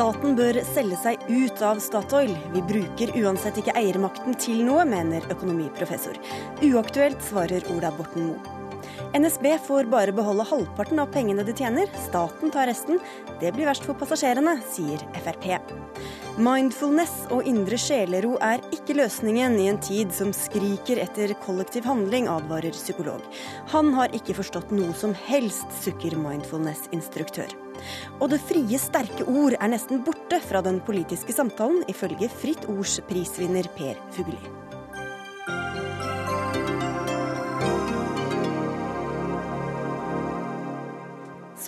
Staten bør selge seg ut av Statoil. Vi bruker uansett ikke eiermakten til noe, mener økonomiprofessor. Uaktuelt, svarer Ola Borten Moe. NSB får bare beholde halvparten av pengene de tjener, staten tar resten. Det blir verst for passasjerene, sier Frp. Mindfulness og indre sjelero er ikke løsningen i en tid som skriker etter kollektiv handling, advarer psykolog. Han har ikke forstått noe som helst, sukker mindfulness-instruktør. Og det frie, sterke ord er nesten borte fra den politiske samtalen, ifølge Fritt Ords prisvinner Per Fugelli.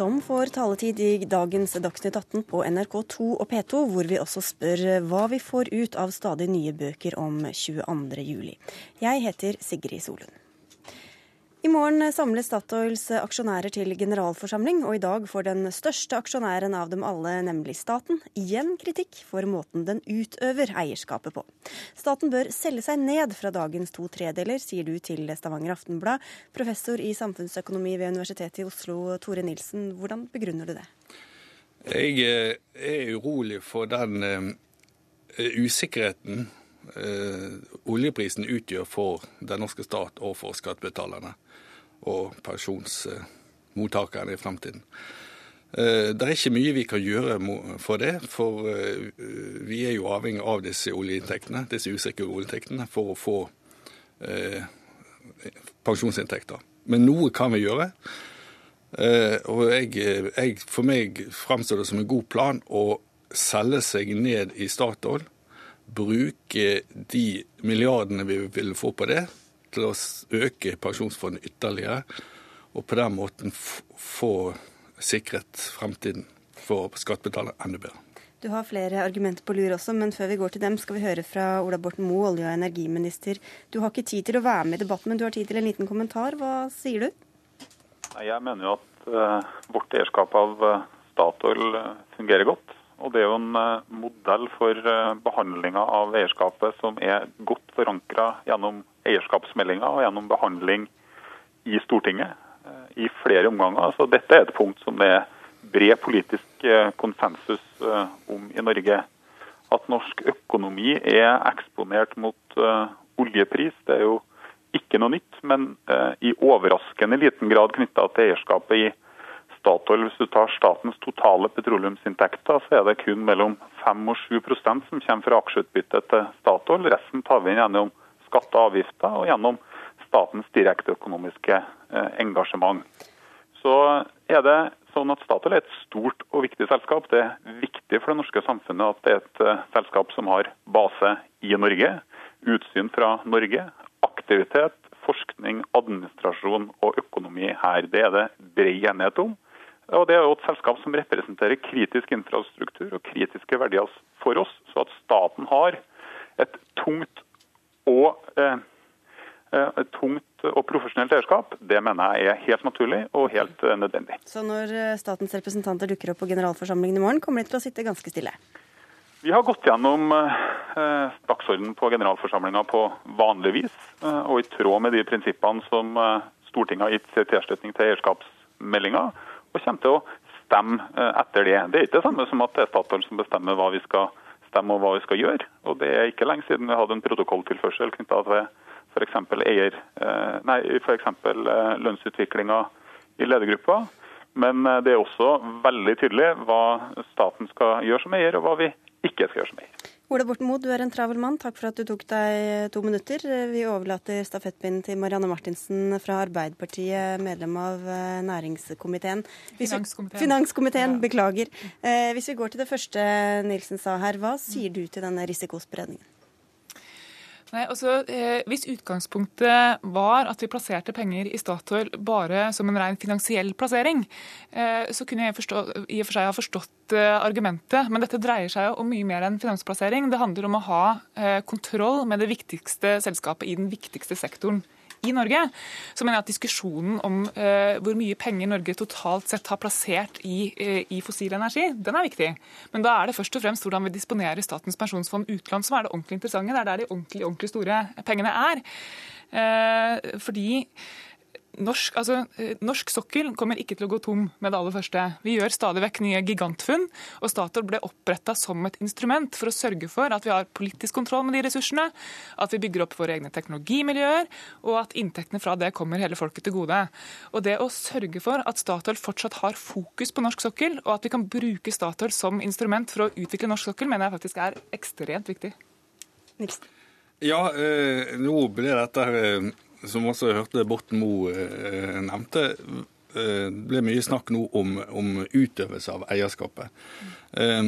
som får taletid i dagens Dagsnytt 18 på NRK2 og P2, hvor vi også spør hva vi får ut av stadig nye bøker om 22.07. Jeg heter Sigrid Solund. I morgen samles Statoils aksjonærer til generalforsamling, og i dag får den største aksjonæren av dem alle, nemlig staten, igjen kritikk for måten den utøver eierskapet på. Staten bør selge seg ned fra dagens to tredeler, sier du til Stavanger Aftenblad. Professor i samfunnsøkonomi ved Universitetet i Oslo, Tore Nilsen, hvordan begrunner du det? Jeg eh, er urolig for den uh, usikkerheten oljeprisen utgjør for den norske stat og for skattebetalerne og pensjonsmottakerne i fremtiden. Eh, det er ikke mye vi kan gjøre for det, for eh, vi er jo avhengig av disse oljeinntektene, disse usikre oljeinntektene for å få eh, pensjonsinntekter. Men noe kan vi gjøre. Og jeg, jeg, for meg fremstår det som en god plan å selge seg ned i Statoil. Bruke de milliardene vi vil få på det, til å øke pensjonsfondet ytterligere, og på den måten få sikret fremtiden for skattebetalere enda bedre. Du har flere argumenter på lur også, men før vi går til dem, skal vi høre fra Ola Borten Moe, olje- og energiminister. Du har ikke tid til å være med i debatten, men du har tid til en liten kommentar. Hva sier du? Jeg mener jo at uh, vårt eierskap av uh, Statoil uh, fungerer godt. Og Det er jo en modell for behandlinga av eierskapet som er godt forankra gjennom eierskapsmeldinga og gjennom behandling i Stortinget eh, i flere omganger. Så dette er et punkt som det er bred politisk eh, konsensus eh, om i Norge. At norsk økonomi er eksponert mot oljepris, det er jo ikke noe nytt, men i overraskende liten grad knytta til eierskapet i Statoil. Hvis du tar statens totale petroleumsinntekter, så er det kun mellom 5 og 7 som kommer fra aksjeutbytte til Statoil. Resten tar vi inn gjennom skatter og avgifter og gjennom statens direkte økonomiske eh, engasjement. Så er det sånn at Statoil er et stort og viktig selskap. Det er viktig for det norske samfunnet at det er et uh, selskap som har base i Norge. Utsyn fra Norge. Aktivitet, forskning, administrasjon og økonomi her. Det er det bred enighet om. Og Det er jo et selskap som representerer kritisk infrastruktur og kritiske verdier for oss. Så at staten har et tungt og eh, eh, et tungt og profesjonelt eierskap, det mener jeg er helt naturlig og helt eh, nødvendig. Så når statens representanter dukker opp på generalforsamlingen i morgen, kommer de til å sitte ganske stille? Vi har gått gjennom eh, dagsordenen på generalforsamlinga på vanlig vis, eh, og i tråd med de prinsippene som eh, Stortinget har gitt sin tilslutning til eierskapsmeldinga, og kommer til å stemme etter det. Det er ikke det samme som at det er Statoil som bestemmer hva vi skal stemme og hva vi skal gjøre. Og Det er ikke lenge siden vi hadde en protokolltilførsel knytta til f.eks. eier, eh, nei, f.eks. Eh, lønnsutviklinga i ledergruppa. Men eh, det er også veldig tydelig hva staten skal gjøre som eier, og hva vi ikke skal gjøre som eier. Ola Borten Moe, du er en travel mann. Takk for at du tok deg to minutter. Vi overlater stafettpinnen til Marianne Martinsen fra Arbeiderpartiet, medlem av næringskomiteen. næringskomiteen. Finanskomiteen. Finanskomiteen, beklager. Eh, hvis vi går til det første Nilsen sa her, hva sier du til denne risikospredningen? Nei, altså, eh, Hvis utgangspunktet var at vi plasserte penger i Statoil bare som en ren finansiell plassering, eh, så kunne jeg forstå, i og for seg ha forstått eh, argumentet. Men dette dreier seg jo om mye mer enn finansplassering. Det handler om å ha eh, kontroll med det viktigste selskapet i den viktigste sektoren i Norge, så mener jeg at diskusjonen om uh, hvor mye penger Norge totalt sett har plassert i, uh, i, fossil energi, den er viktig. Men da er det først og fremst hvordan vi disponerer Statens pensjonsfond utland som er det ordentlig interessante. Det er der de ordentlig, ordentlig store pengene er. Uh, fordi norsk, altså, eh, norsk, sokkel kommer ikke til å gå tom med det aller første. Vi gjør stadig vekk nye gigantfunn, og Statoil ble oppretta som et instrument for å sørge for at vi har politisk kontroll med de ressursene, at vi bygger opp våre egne teknologimiljøer, og at inntektene fra det kommer hele folket til gode. Og Det å sørge for at Statoil fortsatt har fokus på norsk sokkel, og at vi kan bruke Statoil som instrument for å utvikle norsk sokkel, mener jeg faktisk er ekstremt viktig. Nilsen. Ja, eh, nå ble dette eh, som også hørte Borten Moe eh, nevnte, eh, ble mye snakk nå om, om utøvelse av eierskapet. Eh,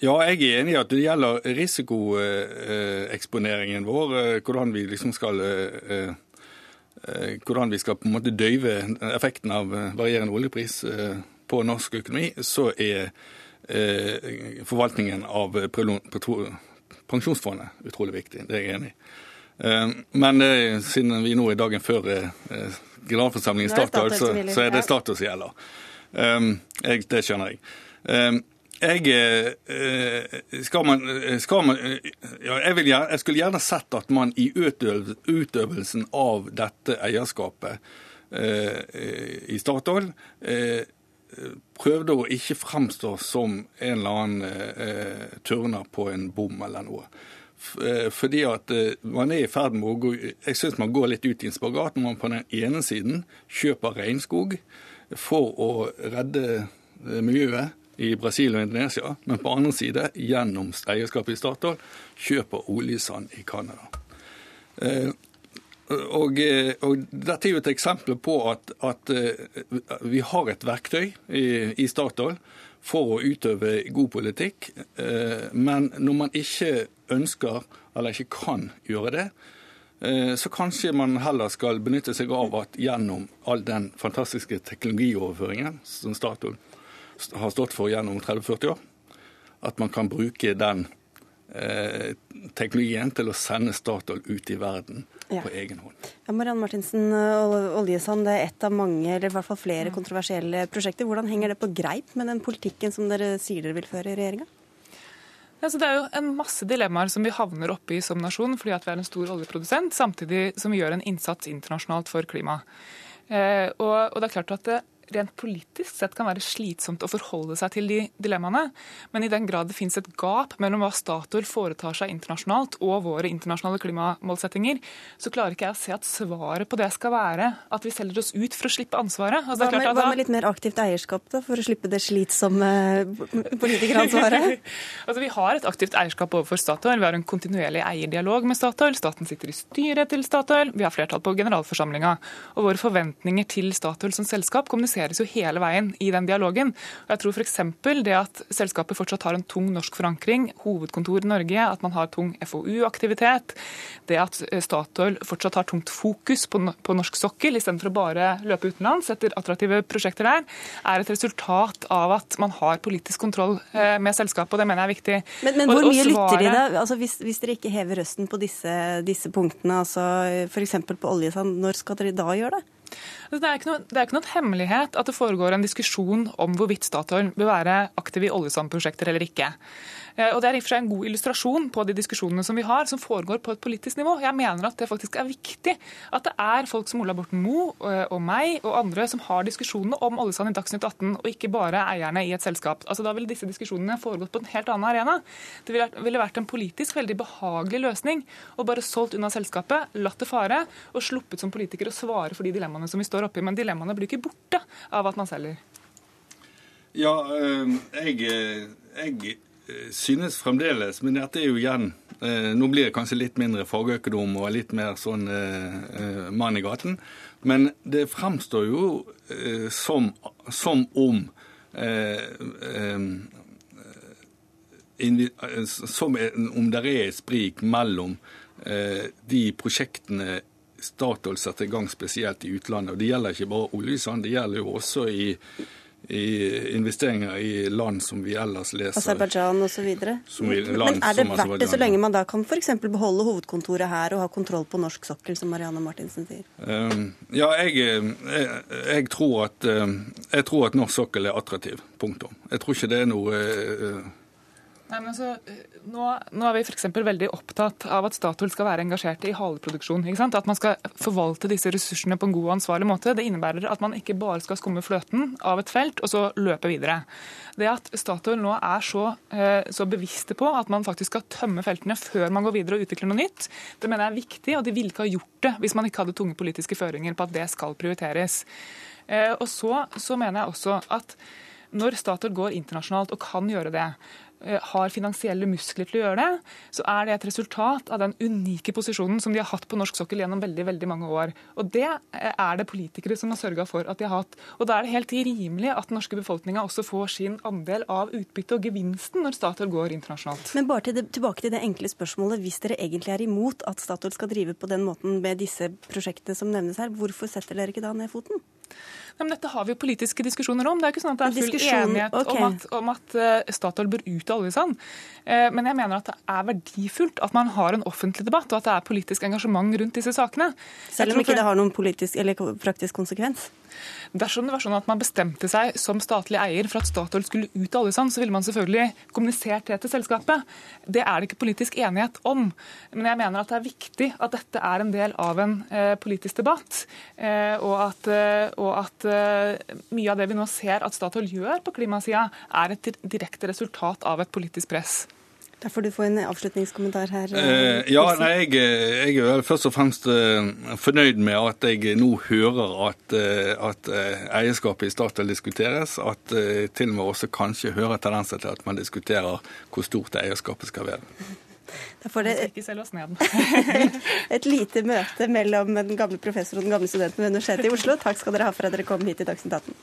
ja, jeg er enig i at det gjelder risikoeksponeringen vår, hvordan vi liksom skal hvordan vi skal på en måte døyve effekten av varierende oljepris på norsk økonomi, så er forvaltningen av pensjonsfondet utrolig viktig. Det er jeg enig i. Eh, men eh, siden vi nå er dagen før eh, generalforsamlingen starter, så, så er det status som gjelder. Jeg, det skjønner jeg. Jeg, skal man, skal man ja, jeg, vil, jeg, skulle gjerne sett at man i utøvelsen av dette eierskapet i Statoil prøvde å ikke fremstå som en eller annen tørner på en bom eller noe. Eh, fordi at eh, man er i ferd med å gå Jeg syns man går litt ut i en spagat når man på den ene siden kjøper regnskog for å redde eh, miljøet i Brasil og Indonesia, men på andre side, gjennom eierskapet i Statoil, kjøper oljesand i Canada. Og, og, Dette er jo et eksempel på at, at vi har et verktøy i, i Statoil for å utøve god politikk. Men når man ikke ønsker eller ikke kan gjøre det, eh, så kanskje man heller skal benytte seg av at gjennom all den fantastiske teknologioverføringen som Statoil har stått for gjennom 30-40 år, at man kan bruke den eh, teknologien til å sende Statoil ut i verden ja. på egen hånd. Ja, Marianne Martinsen, oljesand det er ett av mange, eller i hvert fall flere kontroversielle prosjekter. Hvordan henger det på greip med den politikken som dere sier dere vil føre i regjeringa? Ja, det er jo en masse dilemmaer som vi havner oppe i som nasjon fordi at vi er en stor oljeprodusent, samtidig som vi gjør en innsats internasjonalt for klima. Eh, og, og, det er klart at det, rent politisk sett kan være slitsomt å forholde seg til de dilemmaene. Men i den grad det finnes et gap mellom hva Statoil foretar seg internasjonalt og våre internasjonale klimamålsettinger, så klarer ikke jeg å se at svaret på det skal være at vi selger oss ut for å slippe ansvaret. Altså, hva, med, hva, med, litt mer aktivt eierskap, da, for å slippe det slitsomme politikeransvaret? altså, vi har et aktivt eierskap overfor Statoil. Vi har en kontinuerlig eierdialog med Statoil. Staten sitter i styret til Statoil. Vi har flertall på generalforsamlinga. Og våre forventninger til Statoil som selskap kommuniserer diskuteres jo hele veien i den dialogen. Og jeg tror f.eks. det at selskapet fortsatt har en tung norsk forankring, hovedkontor i Norge, at man har tung FoU-aktivitet, det at eh, Statoil fortsatt har tungt fokus på, på norsk sokkel istedenfor å bare løpe utenlands etter attraktive prosjekter der, er et resultat av at man har politisk kontroll eh, med selskapet, og det mener jeg er viktig. Men, men hvor mye lytter de da? Altså, hvis, hvis, dere ikke hever røsten på disse, disse punktene, altså f.eks. på oljesand, når skal dere da gjøre det? Det er, noe, det er, ikke noen hemmelighet at det foregår en diskusjon om hvorvidt Statoil bør være aktiv i oljesandprosjekter eller ikke. Eh, og Det er i og for seg en god illustrasjon på de diskusjonene som vi har, som foregår på et politisk nivå. Jeg mener at det faktisk er viktig at det er folk som Ola Borten Moe eh, og meg og andre som har diskusjonene om oljesand i Dagsnytt 18, og ikke bare eierne i et selskap. Altså Da ville disse diskusjonene foregått på en helt annen arena. Det ville vært en politisk veldig behagelig løsning å bare solgt unna selskapet, latt det fare, og sluppet som politiker å svare for de dilemmaene som vi står oppi. Men dilemmaene blir ikke borte av at man selger. Ja, øh, jeg, jeg synes fremdeles, men dette er jo igjen eh, Nå blir det kanskje litt mindre fagøkonom og litt mer sånn eh, mann i gaten. Men det fremstår jo som, som om som om det er et sprik mellom de prosjektene Statoil setter i gang spesielt i utlandet. Og Det gjelder ikke bare oljesand, det gjelder jo også i i investeringer i land som vi ellers leser. Aserbajdsjan osv. Men er det verdt det så lenge man da kan f.eks. beholde hovedkontoret her og ha kontroll på norsk sokkel, som Marianne Martinsen sier? Um, ja, jeg, jeg, jeg, tror at, um, jeg, tror at, norsk sokkel er attraktiv. Punktum. Jeg tror ikke det er noe uh, Nei, men altså, nå, nå er vi f.eks. veldig opptatt av at Statoil skal være engasjert i haleproduksjon. ikke sant? At man skal forvalte disse ressursene på en god og ansvarlig måte. Det innebærer at man ikke bare skal skumme fløten av et felt og så løpe videre. Det at Statoil nå er så, eh, så bevisste på at man faktisk skal tømme feltene før man går videre og utvikler noe nytt, det mener jeg er viktig. Og de ville ikke ha gjort det hvis man ikke hadde tunge politiske føringer på at det skal prioriteres. Eh, og så, så mener jeg også at når Statoil går internasjonalt og kan gjøre det, Eh, har finansielle muskler til å gjøre det, så er det et resultat av den unike posisjonen som de har hatt på norsk sokkel gjennom veldig veldig mange år. Og Det eh, er det politikere som har sørga for at de har hatt. Og Da er det helt rimelig at den norske befolkninga også får sin andel av utbyttet og gevinsten når Statoil går internasjonalt. Men bare til det, tilbake til det enkle spørsmålet. Hvis dere egentlig er imot at Statoil skal drive på den måten med disse prosjektene som nevnes her, hvorfor setter dere ikke da ned foten? Men dette har vi jo politiske diskusjoner om. Det er ikke sånn at det er full enighet okay. om at, om at uh, Statoil bør ut av oljesand. Uh, men jeg mener at det er verdifullt at man har en offentlig debatt, og at det er politisk engasjement rundt disse sakene. Selv om ikke det har noen politisk eller praktisk konsekvens? Dersom det var sånn at man bestemte seg som statlig eier for at Statoil skulle ut av oljesand, så ville man selvfølgelig kommunisert det til selskapet. Det er det ikke politisk enighet om. Men jeg mener at det er viktig at dette er en del av en eh, politisk debatt. Eh, og at, eh, og at eh, mye av det vi nå ser at Statoil gjør på klimasida, er et direkte resultat av et politisk press. Da får du få en avslutningskommentar her. Eh, ja, nei, jeg, jeg, er først og fremst uh, fornøyd med at jeg nå hører at, uh, at eierskapet i Statoil diskuteres. At til og med også kanskje hører tendenser til at man diskuterer hvor stort eierskapet skal være. Da får det et, et lite møte mellom den gamle professoren og den gamle studenten ved Universitetet i Oslo. Takk skal dere ha for at dere kom hit i Dagsnytt 18.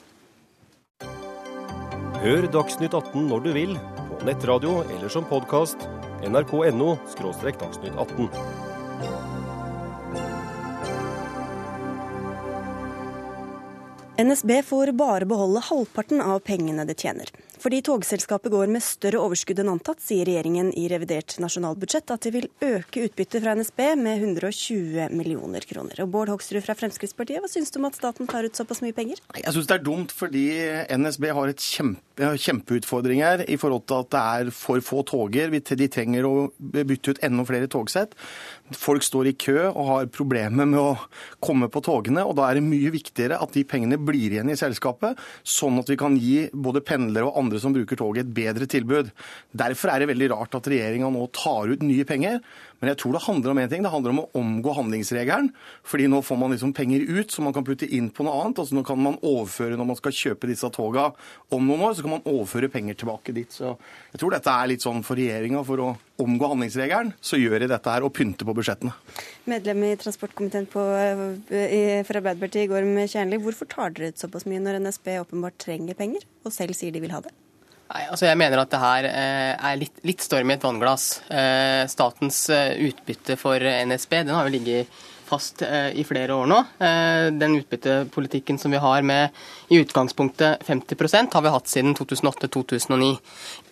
Hør Dagsnytt 18 når du vil nettradio eller som podkast. nrk.no – dagsnytt 18. NSB får bare beholde halvparten av pengene det tjener. Fordi togselskapet går med større overskudd enn antatt, sier regjeringen i revidert nasjonalbudsjett at de vil øke utbyttet fra NSB med 120 millioner kroner. Og Bård Hoksrud fra Fremskrittspartiet, hva syns du om at staten tar ut såpass mye penger? Jeg syns det er dumt fordi NSB har et kjempe, kjempeutfordringer i forhold til at det er for få toger. De trenger å bytte ut enda flere togsett. Folk står i kø og har problemer med å komme på togene. og Da er det mye viktigere at de pengene blir igjen i selskapet, sånn at vi kan gi både pendlere og andre som bruker toget, et bedre tilbud. Derfor er det veldig rart at regjeringa nå tar ut nye penger. Men jeg tror det handler om én ting. Det handler om å omgå handlingsregelen. Fordi nå får man liksom penger ut som man kan putte inn på noe annet. Altså Nå kan man overføre når man skal kjøpe disse toga om noen år, så kan man overføre penger tilbake dit. Så jeg tror dette er litt sånn for regjeringa for å omgå handlingsregelen, så gjør de dette her og pynter på budsjettene. Medlem i transportkomiteen på, eh, for Arbeiderpartiet, Gorm Kjernli. Hvorfor tar dere ut såpass mye når NSB åpenbart trenger penger, og selv sier de vil ha det? Nei, altså Jeg mener at det her eh, er litt, litt storm i et vannglass. Eh, statens utbytte for NSB den har jo ligget fast i flere år nå. Den utbyttepolitikken som vi har med i utgangspunktet 50% har vi hatt siden 2008-2009.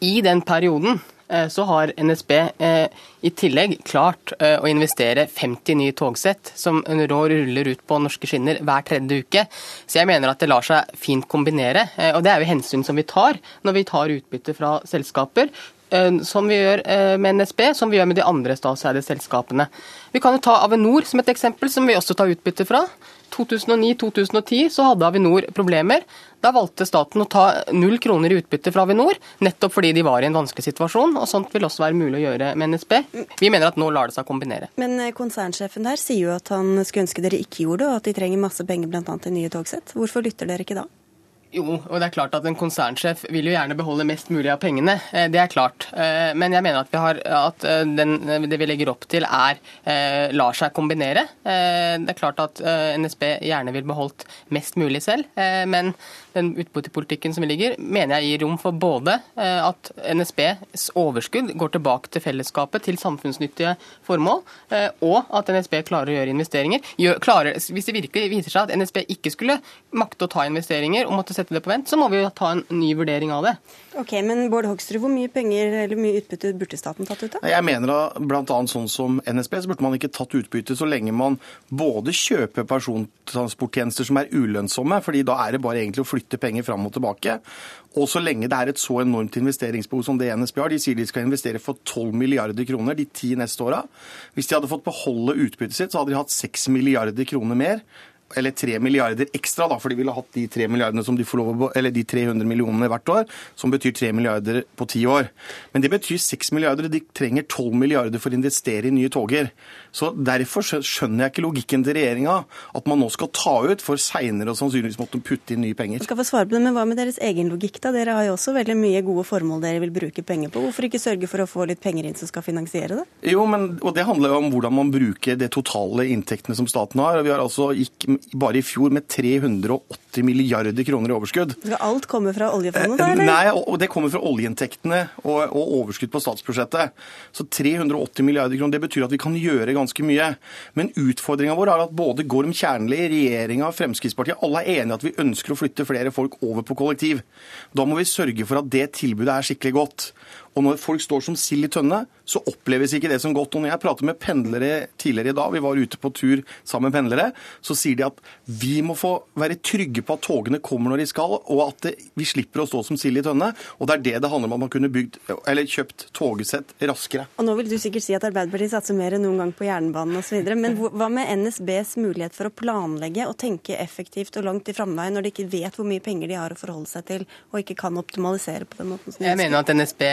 I den perioden Eh, så har NSB eh, i tillegg klart eh, å investere 50 nye togsett, som nå ruller ut på norske skinner hver tredje uke. Så jeg mener at det lar seg fint kombinere. Og det er jo hensyn som vi tar når vi tar utbytte fra selskaper. Som vi gjør med NSB, som vi gjør med de andre statseide selskapene. Vi kan jo ta Avinor som et eksempel, som vi også tar utbytte fra. 2009-2010 så hadde Avinor problemer. Da valgte staten å ta null kroner i utbytte fra Avinor, nettopp fordi de var i en vanskelig situasjon. og Sånt vil også være mulig å gjøre med NSB. Vi mener at nå lar det seg kombinere. Men eh, konsernsjefen der sier jo at han skulle ønske dere ikke gjorde det, og at de trenger masse penger bl.a. til nye togsett. Hvorfor lytter dere ikke da? Jo, og det er klart at en konsernsjef vil jo gjerne beholde mest mulig av pengene. Eh, det er klart. Eh, men jeg mener at, vi har, at den, det vi legger opp til, er lar seg kombinere. Det er klart at NSB gjerne vil beholdt mest mulig selv, men den utbyttepolitikken som ligger, mener jeg gir rom for både at NSBs overskudd går tilbake til fellesskapet, til samfunnsnyttige formål, og at NSB klarer å gjøre investeringer. Klarer, hvis det virkelig viser seg at NSB ikke skulle makte å ta investeringer og måtte sette det på vent, så må vi jo ta en ny vurdering av det. Ok, Men Bård Hoksrud, hvor mye penger eller mye utbytte burde staten tatt ut av? Jeg mener da bl.a. sånn som NSB, så burde man ikke tatt utbytte så lenge man både kjøper persontransporttjenester som er ulønnsomme, fordi da er det bare egentlig å flytte penger fram og tilbake, og så lenge det er et så enormt investeringsbehov som det NSB har. De sier de skal investere for 12 milliarder kroner de ti neste åra. Hvis de hadde fått beholde utbyttet sitt, så hadde de hatt 6 milliarder kroner mer eller 3 milliarder ekstra, da, for de ville hatt de 3 milliardene som de får lov å, eller de 300 millionene hvert år, som betyr 3 milliarder på ti år. Men det betyr 6 milliarder, og de trenger 12 milliarder for å investere i nye toger. Så Derfor skjønner jeg ikke logikken til regjeringa, at man nå skal ta ut for seinere og sannsynligvis måtte putte inn nye penger. Jeg skal få svare på det, Men hva med deres egen logikk, da? Dere har jo også veldig mye gode formål dere vil bruke penger på. Hvorfor ikke sørge for å få litt penger inn som skal finansiere det? Jo, men, og Det handler jo om hvordan man bruker det totale inntektene som staten har. Vi har altså gikk bare i fjor med 380 milliarder kroner i overskudd. Skal alt komme fra oljefondet, da? eller? Nei, og det kommer fra oljeinntektene og, og overskudd på statsbudsjettet. Så 380 milliarder kroner, det betyr at vi kan gjøre ganske mye. Men utfordringa vår er at både Gorm Kjernli, regjeringa og Fremskrittspartiet alle er enige at vi ønsker å flytte flere folk over på kollektiv. Da må vi sørge for at det tilbudet er skikkelig godt. Og når folk står som sild i tønne, så oppleves ikke det som godt. Og når jeg prater med pendlere tidligere i dag, vi var ute på tur sammen med pendlere, så sier de at vi må få være trygge på at togene kommer når de skal, og at det, vi slipper å stå som sild i tønne. Og det er det det handler om, at man kunne bygd, eller kjøpt togsett raskere. Og nå vil du sikkert si at Arbeiderpartiet satser mer enn noen gang på jernbanen osv. Men hva med NSBs mulighet for å planlegge og tenke effektivt og langt i framvei, når de ikke vet hvor mye penger de har å forholde seg til, og ikke kan optimalisere på den måten som de Jeg mener at NSB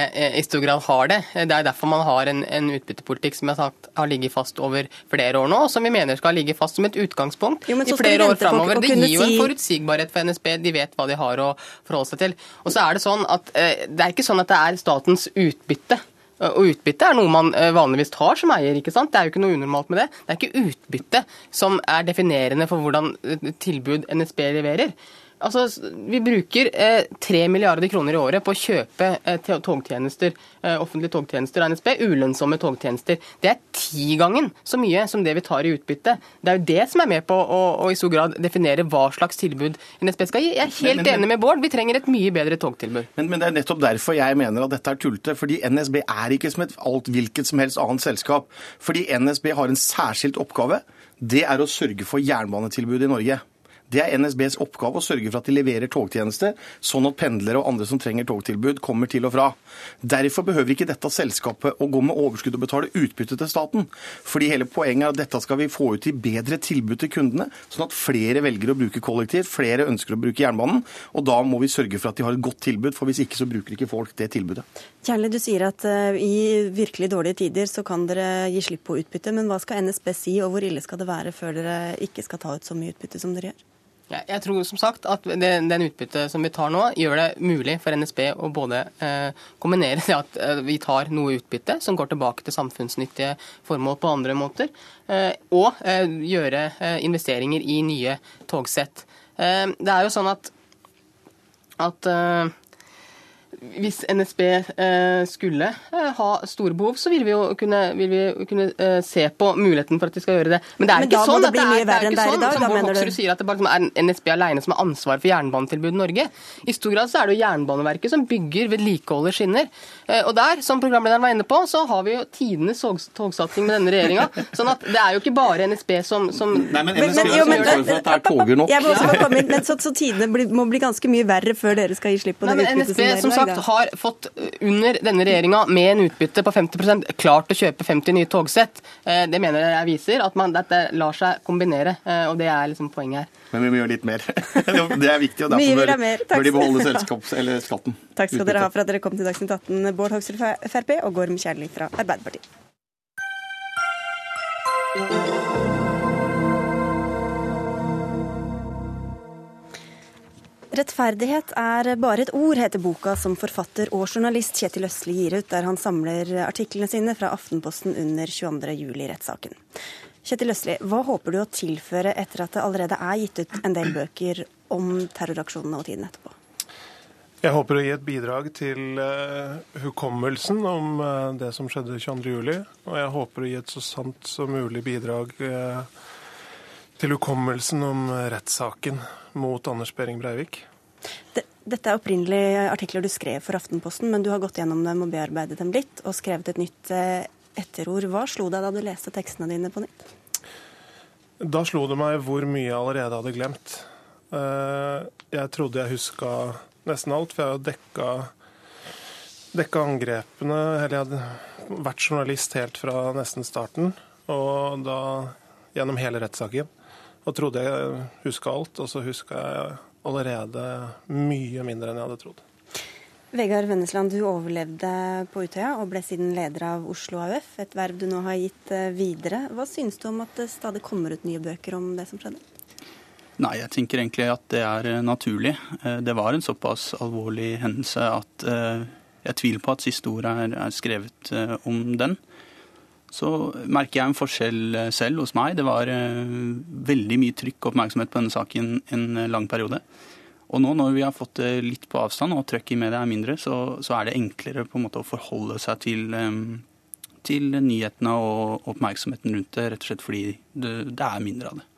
i stor grad har det. Det er derfor man har en, en utbyttepolitikk som jeg har sagt har ligget fast over flere år nå, og som vi mener skal ligge fast som et utgangspunkt jo, i flere år framover. Det gir jo en forutsigbarhet for NSB, de vet hva de har å forholde seg til. Og så er Det sånn at eh, det er ikke sånn at det er statens utbytte og utbytte er noe man eh, vanligvis tar som eier. ikke sant? Det er jo ikke noe unormalt med det. Det er ikke utbytte som er definerende for hvordan eh, tilbud NSB leverer. Altså, Vi bruker eh, milliarder kroner i året på å kjøpe eh, togtjenester, eh, offentlige togtjenester av NSB, ulønnsomme togtjenester. Det er tigangen så mye som det vi tar i utbytte. Det er jo det som er med på å, å i stor grad definere hva slags tilbud NSB skal gi. Jeg er helt men, men, enig med Bård, vi trenger et mye bedre togtilbud. Men, men, det er nettopp derfor jeg mener at dette er tullete. Fordi NSB er ikke som et alt hvilket som helst annet selskap. Fordi NSB har en særskilt oppgave. Det er å sørge for jernbanetilbudet i Norge. Det er NSBs oppgave å sørge for at de leverer togtjenester, sånn at pendlere og andre som trenger togtilbud, kommer til og fra. Derfor behøver ikke dette selskapet å gå med overskudd og betale utbytte til staten. Fordi hele poenget er at dette skal vi få ut i bedre tilbud til kundene, sånn at flere velger å bruke kollektiv, flere ønsker å bruke jernbanen. Og da må vi sørge for at de har et godt tilbud, for hvis ikke så bruker ikke folk det tilbudet. Kjærlig, du sier at uh, i virkelig dårlige tider så kan dere gi slipp på utbytte, men hva skal NSB si, og hvor ille skal det være før dere ikke skal ta ut så mye utbytte som dere gjør? Jeg tror som sagt at den, den utbyttet som vi tar nå, gjør det mulig for NSB å både eh, kombinere det at eh, vi tar noe utbytte som går tilbake til samfunnsnyttige formål på andre måter, eh, og eh, gjøre eh, investeringer i nye togsett. Eh, det er jo sånn at, at hvis NSB eh, skulle eh, ha store behov, så vil vi jo kunne, vil vi kunne eh, se på muligheten for at de skal gjøre det. Men det er ikke sånn at det er, det er ikke sånn som Bård Hoksrud sier, at det bare er NSB alene som har ansvar for jernbanetilbudet i Norge. I stor grad så er det jo Jernbaneverket som bygger, vedlikeholder skinner. Og der, som programlederen var inne på, så har vi jo tidenes togsatsing med denne regjeringa. Sånn at det er jo ikke bare NSB som, som Nei, men NSB har ansvar for at det er toger nok. Jeg må også komme inn, men så, så tidene må bli ganske mye verre før dere skal gi slipp på det NSB som dere har har fått under denne regjeringa med en utbytte på 50% klart å kjøpe 50 nye togsett. Eh, det mener jeg viser at man, dette lar seg kombinere, eh, og det er liksom poenget her. Men vi må gjøre litt mer. Det er viktig, og derfor bør, bør de beholde selskaps- eller skatten. Takk skal dere ha for at dere kom til Dagsnytt 18, Bård Hoksrud fra Frp og Gorm Kjærli fra Arbeiderpartiet. Rettferdighet er bare et ord, heter boka som forfatter og journalist Kjetil Østli gir ut, der han samler artiklene sine fra Aftenposten under 22.07-rettssaken. Kjetil Østli, hva håper du å tilføre etter at det allerede er gitt ut en del bøker om terroraksjonene og tiden etterpå? Jeg håper å gi et bidrag til uh, hukommelsen om uh, det som skjedde 22.07. Og jeg håper å gi et så sant som mulig bidrag uh, til hukommelsen om rettssaken mot Anders Behring Breivik. Dette er opprinnelig artikler du skrev for Aftenposten, men du har gått gjennom dem og bearbeidet dem litt, og skrevet et nytt eh, etterord. Hva slo deg da du leste tekstene dine på nytt? Da slo det meg hvor mye jeg allerede hadde glemt. Eh, jeg trodde jeg huska nesten alt, for jeg har dekka, dekka angrepene. Eller jeg hadde vært journalist helt fra nesten starten, og da gjennom hele rettssaken. Og trodde jeg huska alt, og så huska jeg allerede mye mindre enn jeg hadde trodd. Vegard Vennesland, du overlevde på Utøya og ble siden leder av Oslo AUF, et verv du nå har gitt eh, videre. Hva syns du om at det stadig kommer ut nye bøker om det som skjedde? Nei, jeg tenker egentlig at det er eh, naturlig. Eh, det var en såpass alvorlig hendelse at jeg tviler på at siste ord er, er skrevet om den. Så merker jeg en forskjell selv hos meg. Det var veldig mye trykk og oppmerksomhet på denne saken en lang periode. Og nå når vi har fått det litt på avstand, og trøkket i media er mindre, så, så, er det enklere på en måte å forholde seg til, til nyhetene og oppmerksomheten rundt det, rett og slett fordi det, det er mindre av det.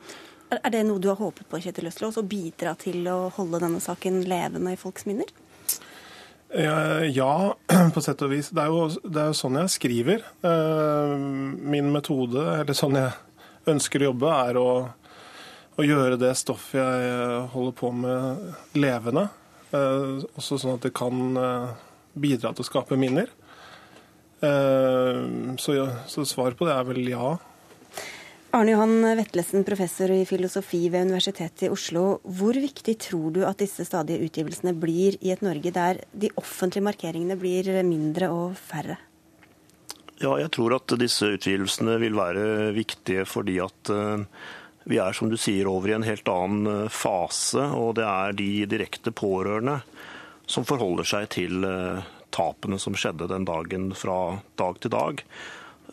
Er det noe du har håpet på, Kjetil Østlås, å bidra til å holde denne saken levende i folks minner? Ja, på sett og vis. Det er, jo, det er jo sånn jeg skriver. Eh, min metode, eller sånn jeg ønsker å jobbe, er å å gjøre det stoffet jeg eh, holder på med, levende. Eh, også sånn at det kan eh, bidra til å skape minner. Så, så svaret på det er vel ja. Arne Johan Vetlesen, professor i filosofi ved Universitetet i Oslo. Hvor viktig tror du at disse stadige utgivelsene blir i et Norge der de offentlige markeringene blir mindre og færre? Ja, jeg tror at disse utgivelsene vil være viktige fordi at vi er som du sier over i en helt annen eh, fase, og det er de direkte pårørende som forholder seg til eh, tapene som skjedde den dagen fra dag til dag.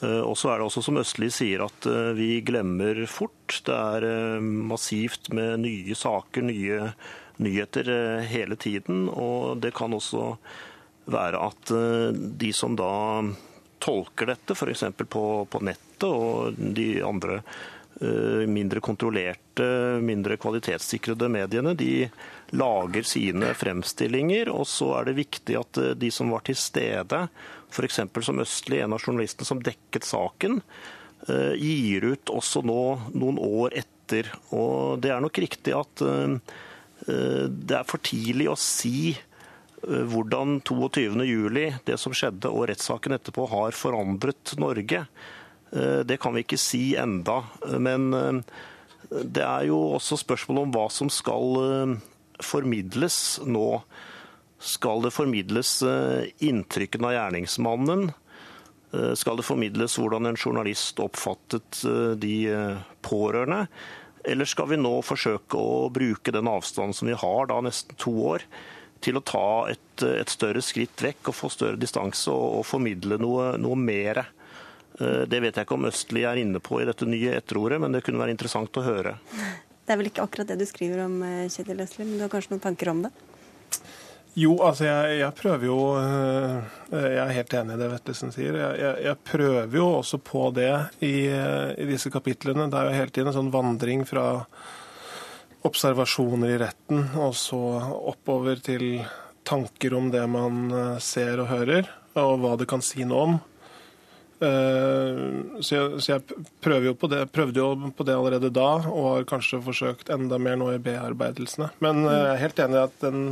Eh, og så er det også som Østli sier at vi glemmer fort. Det er massivt med nye saker, nye nyheter hele tiden. Og det kan også være at de som da tolker dette, f.eks. På, på nettet og de andre Eh, mindre kontrollerte, mindre kvalitetssikrede mediene, de lager sine fremstillinger. Og så er det viktig at eh, de som var til stede, f.eks. som Østli, en av journalistene som dekket saken, eh, gir ut også nå noen år etter. Og det er nok riktig at det er for tidlig å si hvordan 22.07, det som skjedde, og rettssaken etterpå har forandret Norge. Eh, det kan vi ikke si enda, men eh, det er jo også spørsmål om hva som skal eh, formidles nå. Skal det formidles inntrykkene av gjerningsmannen? Skal det formidles hvordan en journalist oppfattet de pårørende? Eller skal vi nå forsøke å bruke den avstanden som vi har, da nesten to år, til å ta et, et større skritt vekk og få større distanse og, og formidle noe, noe mer? Eh, det vet jeg ikke om Østli er inne på i dette nye etterordet, men det kunne være interessant å høre. Det er vel ikke akkurat det du skriver om, eh, Kjetil Østli, men du har kanskje noen tanker om det? Jo, altså jeg, jeg, prøver jo eh, Jeg er helt enig i det Vettelsen sier. Jeg, jeg, jeg, prøver jo også på det i, i, disse kapitlene. Det er jo hele tiden en sånn vandring fra observasjoner i retten og så oppover til tanker om det man ser og hører, og hva det kan si noe om. Eh, så jeg, så jeg prøver jo på det, prøvde jo på det allerede da, og har kanskje forsøkt enda mer nå i bearbeidelsene. Men eh, jeg er helt enig i at den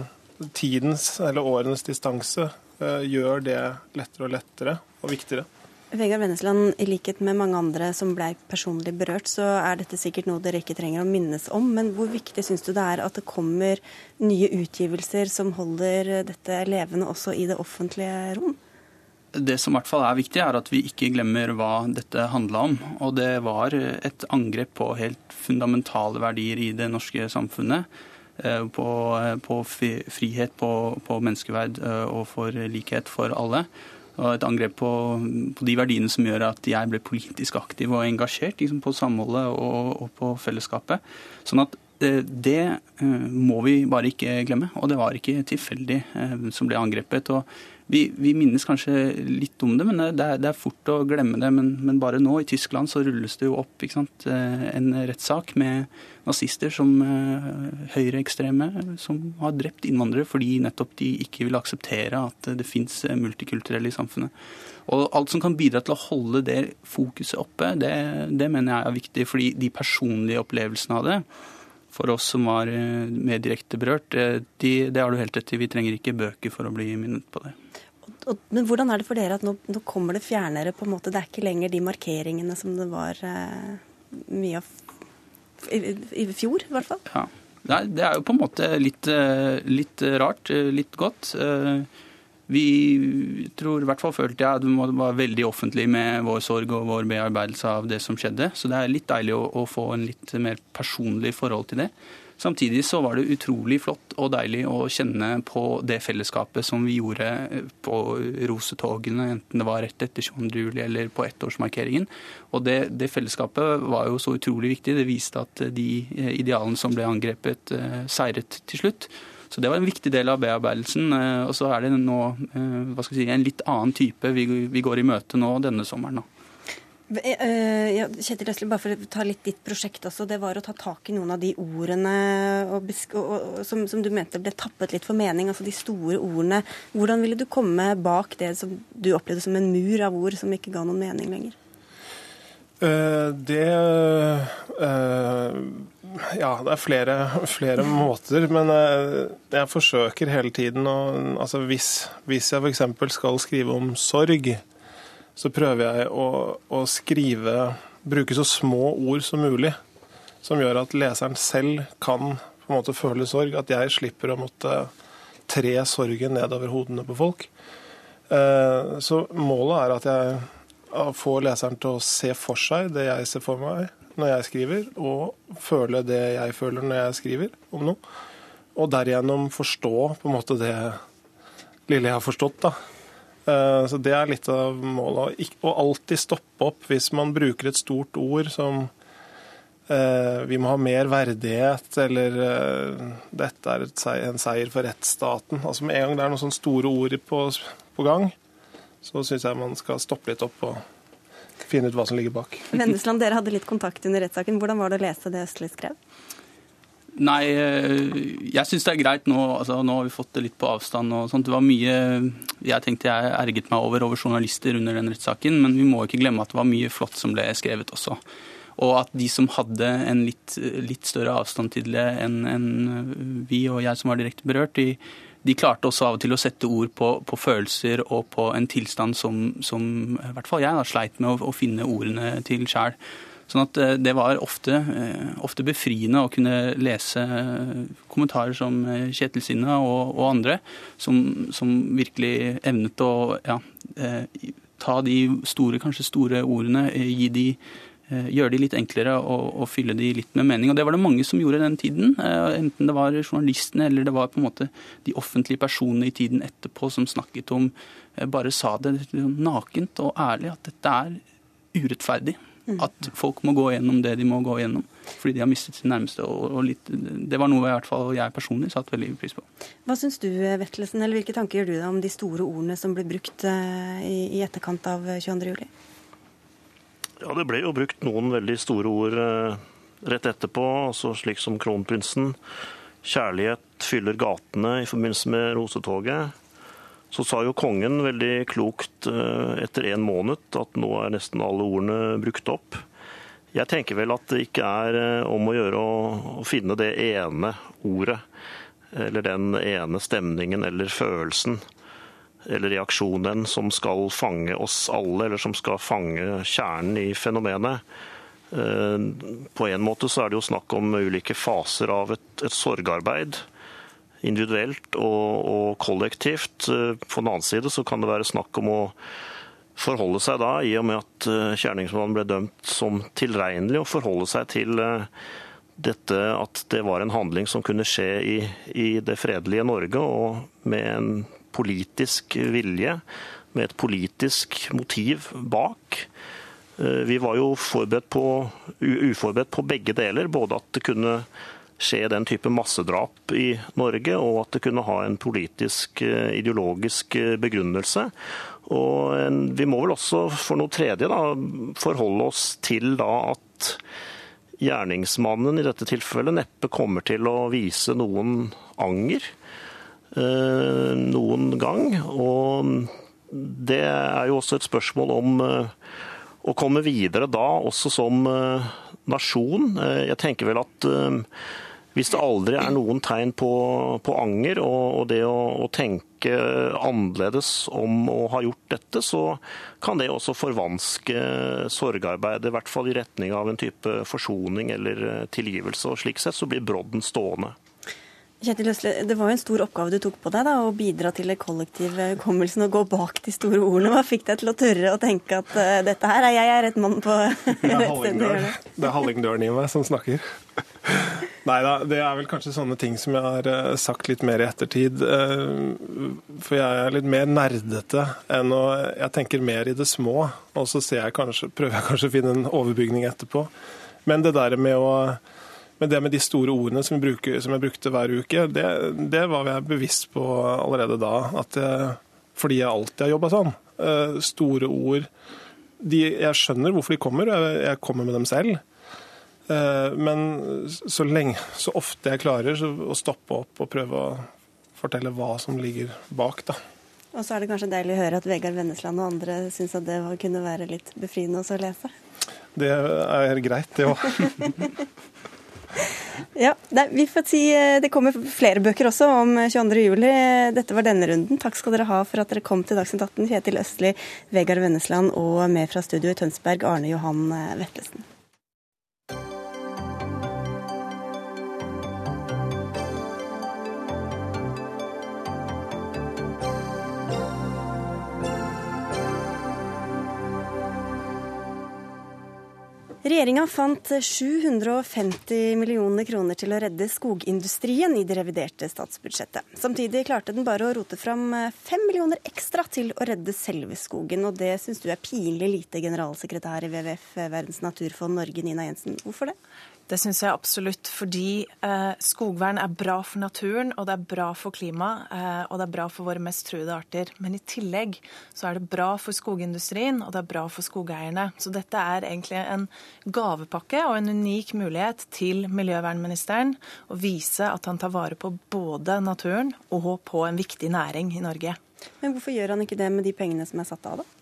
tidens, eller årenes distanse, eh, gjør det lettere og lettere og viktigere. Vegard Vennesland, i likhet med mange andre som ble personlig berørt, så er dette sikkert noe dere ikke trenger å minnes om. Men hvor viktig syns du det er at det kommer nye utgivelser som holder dette levende også i det offentlige rom? Det som i hvert fall er viktig, er at vi ikke glemmer hva dette handla om. Og det var et angrep på helt fundamentale verdier i det norske samfunnet. Eh, på, på frihet, på, på, menneskeverd eh, og for likhet for alle. Og et angrep på, på, de verdiene som gjør at jeg ble politisk aktiv og engasjert liksom på samholdet og, og på fellesskapet. Sånn at det må vi bare ikke glemme. Og det var ikke tilfeldig som ble angrepet. og vi, vi, minnes kanskje litt om det, men det er, det er fort å glemme det. Men, men, bare nå, i Tyskland, så rulles det jo opp sant, eh, en rettssak med nazister som uh, høyreekstreme som har drept innvandrere fordi nettopp de ikke vil akseptere at det fins multikulturelle i samfunnet. Og alt som kan bidra til å holde det fokuset oppe, det, det mener jeg er viktig. Fordi de personlige opplevelsene av det, for oss som var eh, mer direkte berørt, de, det har du helt rett i. Vi trenger ikke bøker for å bli minnet på det men hvordan er det for dere at nå, nå, kommer det fjernere? på en måte? Det er ikke lenger de markeringene som det var eh, mye av i, i, fjor, i hvert fall? Ja. Nei, det er jo på en måte litt, eh, litt rart, eh, litt godt. Eh, vi tror, i hvert fall følte jeg, at vi var veldig offentlig med vår sorg og vår bearbeidelse av det som skjedde. Så det er litt deilig å, å få en litt mer personlig forhold til det. Samtidig så var det utrolig flott og deilig å kjenne på det fellesskapet som vi gjorde på rosetogene, enten det var rett etter 22. juli eller på ettårsmarkeringen. Og det, det, fellesskapet var jo så utrolig viktig. Det viste at de idealene som ble angrepet, eh, seiret til slutt. Så det var en viktig del av bearbeidelsen. Eh, og så er det nå eh, hva skal vi si, en litt annen type vi, vi går i møte nå denne sommeren. nå. Eh, ja, Kjetil Øsle, bare for å ta litt ditt prosjekt også. Det var å ta tak i noen av de ordene og, og, som, som, du mente ble tappet litt for mening, altså de store ordene. Hvordan ville du komme bak det som du opplevde som en mur av ord som ikke ga noen mening lenger? Uh, det uh, Ja, det er flere, flere måter. Men uh, jeg forsøker hele tiden å Altså hvis, hvis jeg f.eks. skal skrive om sorg, så prøver jeg å, å, skrive Bruke så små ord som mulig, som gjør at leseren selv kan på en måte føle sorg. At jeg slipper å måtte tre sorgen nedover hodene på folk. Eh, så målet er at jeg får leseren til å se for seg det jeg ser for meg når jeg skriver, og føle det jeg føler når jeg skriver om noe. Og derigjennom forstå på en måte det lille jeg har forstått. da. Eh, så Det er litt av målet. Å alltid stoppe opp hvis man bruker et stort ord som eh, vi må ha mer verdighet, eller eh, dette er en seier for rettsstaten. Altså Med en gang det er noen sånne store ord på, på gang, så syns jeg man skal stoppe litt opp og finne ut hva som ligger bak. Vennesland, dere hadde litt kontakt under rettssaken. Hvordan var det å lese det Østli skrev? Nei, eh, jeg syns det er greit nå. Altså, nå har vi fått det litt på avstand. og sånt. Det var mye jeg tenkte jeg erget meg over over journalister under den rettssaken, men vi må ikke glemme at det var mye flott som ble skrevet også. Og at de som hadde en litt, litt større avstand til det enn en vi og jeg som var direkte berørt, de, de, klarte også av og til å sette ord på, på følelser og på en tilstand som, som i hvert fall jeg da, sleit med å, å finne ordene til sjæl. Sånn at eh, det var ofte, eh, ofte, befriende å kunne lese eh, kommentarer som Kjetil Sinna og, og andre, som, som, virkelig evnet å ja, ta de store, kanskje store ordene, gi de gjøre de litt enklere og, og, fylle de litt med mening. Og Det var det mange som gjorde den tiden. Enten det var journalistene eller det var på en måte de offentlige personene i tiden etterpå som snakket om Bare sa det nakent og ærlig at dette er urettferdig. At folk må gå gjennom det de må gå gjennom fordi de har mistet sin nærmeste. og, og litt, Det var noe i hvert fall jeg personlig satte veldig pris på. Hva syns du, Vettelsen, eller hvilke tanker gjør du deg om de store ordene som ble brukt eh, i, i etterkant av 22.07? Ja, det ble jo brukt noen veldig store ord eh, rett etterpå, altså slik som kronprinsen. Kjærlighet fyller gatene i forbindelse med rosetoget. Så sa jo kongen veldig klokt eh, etter en måned at nå er nesten alle ordene brukt opp. Jeg tenker vel at det ikke er eh, om å gjøre å finne det ene ordet, eller den ene stemningen eller følelsen eller reaksjonen som skal fange oss alle, eller som skal fange kjernen i fenomenet. Eh, på en måte så er det jo snakk om ulike faser av et, et sorgarbeid individuelt og, og, kollektivt. Eh, på den annen side så kan det være snakk om å forholde seg da, i og med at kjerningsmannen eh, ble dømt som tilregnelig, og forholde seg til dette at det var en handling som kunne skje i, i det fredelige Norge, og med en politisk vilje, med et politisk motiv bak. Vi var jo forberedt på, uforberedt på begge deler. Både at det kunne skje den type massedrap i Norge, og at det kunne ha en politisk, ideologisk begrunnelse. Og vi må vel også for noe tredje da, forholde oss til da at gjerningsmannen i dette tilfellet neppe kommer til å vise noen anger eh, noen gang. Og det er jo også et spørsmål om eh, å komme videre da, også som eh, nasjon. Jeg tenker vel at hvis det aldri er noen tegn på, på anger og, og det å, å, tenke annerledes om å ha gjort dette, så kan det også forvanske sorgarbeidet, i hvert fall i retning av en type forsoning eller tilgivelse. og Slik sett så blir brodden stående. Kjetil Øsle, Det var jo en stor oppgave du tok på deg, da, å bidra til den kollektive hukommelsen og gå bak de store ordene. Hva fikk deg til å tørre å tenke at uh, dette her er jeg er rett mann på Det er hallingdøren i meg som snakker. Nei da, det er vel kanskje sånne ting som jeg har eh, sagt litt mer i ettertid. Eh, for jeg er litt mer nerdete enn å Jeg tenker mer i det små, og så jeg kanskje, prøver jeg kanskje å finne en overbygning etterpå. Men det der med å men det med de store ordene som, bruker, som jeg brukte hver uke, det, det, var jeg bevisst på allerede da. Jeg, fordi jeg alltid har jobba sånn. Eh, store ord de, Jeg skjønner hvorfor de kommer, og jeg kommer med dem selv. Eh, men så, lenge, så ofte jeg klarer å stoppe opp og prøve å fortelle hva som ligger bak, da. Og så er det kanskje deilig å høre at Vegard Vennesland og andre syns at det kunne være litt befriende å lese? Det er greit, det òg. ja, vi får si eh, Det kommer flere bøker også om 22.07. Dette var denne runden. Takk skal dere ha for at dere kom til Dagsnytt 18. Kjetil Østli, Vegard Vennesland og med fra studio i Tønsberg, Arne Johan Vetlesen. Regjeringa fant 750 millioner kroner til å redde skogindustrien i det reviderte statsbudsjettet. Samtidig klarte den bare å rote fram 5 millioner ekstra til å redde selve skogen. Og det syns du er pinlig lite, generalsekretær i WWF, Verdens naturfond Norge, Nina Jensen. Hvorfor det? Det syns jeg absolutt, fordi eh, skogvern er bra for naturen, og det er bra for klimaet, eh, og det er bra for våre mest truede arter. Men i tillegg så er det bra for skogindustrien, og det er bra for skogeierne. Så dette er egentlig en gavepakke og en unik mulighet til miljøvernministeren å vise at han tar vare på både naturen og på en viktig næring i Norge. Men hvorfor gjør han ikke det med de pengene som er satt av, da?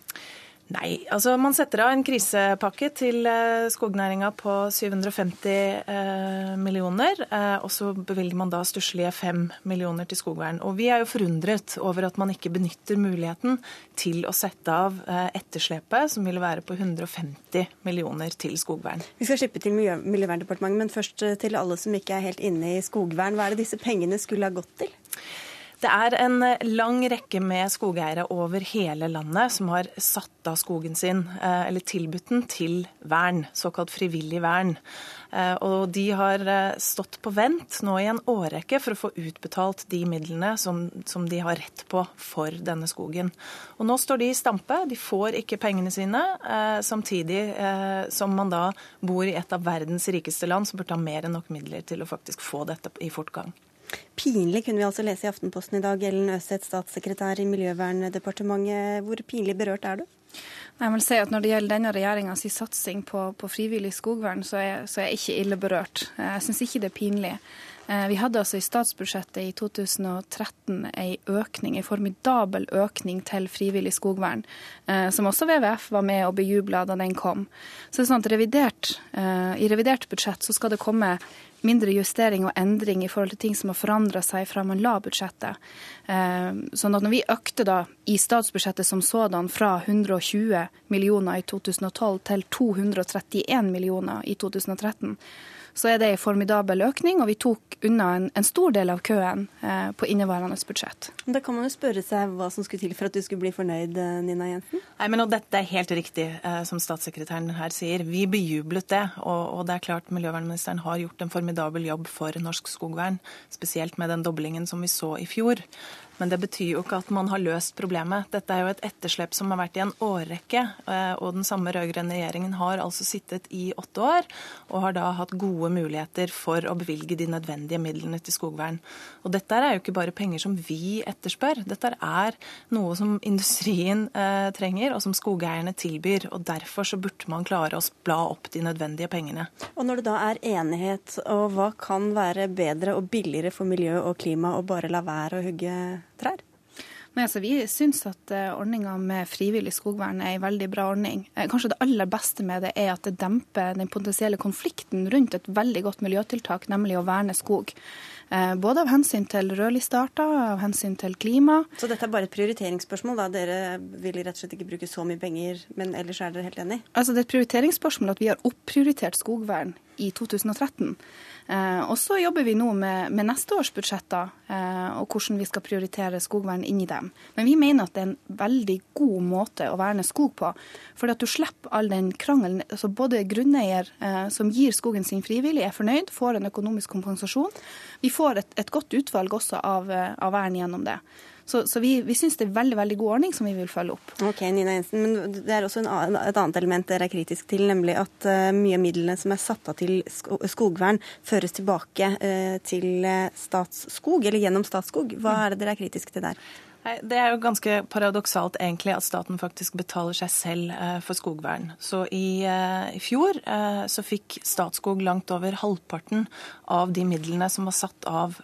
Nei, altså man setter av en krisepakke til eh, skognæringa på 750 eh, millioner. Eh, og så bevilger man da stusslige 5 millioner til skogvern. Og vi er jo forundret over at man ikke benytter muligheten til å sette av etterslepet, som ville være på 150 millioner til skogvern. Vi skal slippe til Miljøverndepartementet, men først til alle som ikke er helt inne i skogvern. Hva er det disse pengene skulle ha gått til? Det er en lang rekke med skogeiere over hele landet som har satt av skogen sin, eh, eller tilbudt den, til vern, såkalt frivillig vern. Eh, og de har eh, stått på vent nå i en årrekke for å få utbetalt de midlene som, som de har rett på for denne skogen. Og nå står de i stampe, de får ikke pengene sine, samtidig som man da bor i et av verdens rikeste land som burde ha mer enn nok midler til å faktisk få dette i fortgang. Pinlig kunne vi altså lese i Aftenposten i dag. Ellen Øseth, statssekretær i Miljøverndepartementet. Hvor pinlig berørt er du? Jeg vil si at Når det gjelder denne regjeringas satsing på, på, frivillig skogvern, så er, så er jeg ikke ille berørt. Jeg syns ikke det er pinlig. Eh, vi hadde altså i statsbudsjettet i 2013 en økning, en formidabel økning til frivillig skogvern, eh, som også WWF var med og bejubla da den kom. Så det er sånn at revidert, eh, I revidert budsjett så skal det komme mindre justering og endring i forhold til ting som har forandra seg fra man la budsjettet. Sånn at når vi økte da i statsbudsjettet som sådan fra 120 millioner i 2012 til 231 millioner i 2013, så er det en formidabel økning, og vi tok unna en, en stor del av køen eh, på inneværende budsjett. Da kan man jo spørre seg hva som skulle til for at du skulle bli fornøyd, eh, Nina Jensen? Nei, men Dette er helt riktig, eh, som statssekretæren her sier. Vi bejublet det. Og, og det er klart miljøvernministeren har gjort en formidabel jobb for norsk skogvern, spesielt med den doblingen som vi så i fjor. Men det betyr jo ikke at man har løst problemet. Dette er jo et etterslep som har vært i en årrekke. Eh, og den samme rød-grønne regjeringen har altså sittet i åtte år og har da hatt gode muligheter for å bevilge de nødvendige midlene til skogvern. Og dette er jo ikke bare penger som vi etterspør. Dette er noe som industrien eh, trenger, og som skogeierne tilbyr. og Derfor så burde man klare å bla opp de nødvendige pengene. Og Når det da er enighet, og hva kan være bedre og billigere for miljø og klima å bare la være å hugge trær? Nei, altså Vi syns at uh, ordninga med frivillig skogvern er en veldig bra ordning. Eh, kanskje det aller beste med det er at det demper den potensielle konflikten rundt et veldig godt miljøtiltak, nemlig å verne skog. Eh, både av hensyn til rødlistearter, av hensyn til klima. Så dette er bare et prioriteringsspørsmål? da? Dere vil rett og slett ikke bruke så mye penger, men ellers er dere helt enig? Altså Det er et prioriteringsspørsmål at vi har opprioritert skogvern i 2013. Eh, og så jobber vi nå med, med neste års budsjetter eh, og hvordan vi skal prioritere skogvern inn i dem. Men vi mener at det er en veldig god måte å verne skog på. For at du slipper all den krangelen. altså Både grunneier eh, som gir skogen sin frivillig, er fornøyd, får en økonomisk kompensasjon. Vi får et, et godt utvalg også av, av vern gjennom det. Så, så vi, vi syns det er veldig veldig god ordning som vi vil følge opp. Ok, Nina Jensen, men Det er også annen, et annet element dere er kritisk til, nemlig at uh, mye av midlene som er satt av til skogvern, føres tilbake uh, til Statsskog, eller gjennom Statsskog. Hva er det dere er kritiske til der? Det er jo ganske paradoksalt egentlig at staten faktisk betaler seg selv for skogvern. Så i, i, fjor så fikk Statskog langt over halvparten av de midlene som var satt av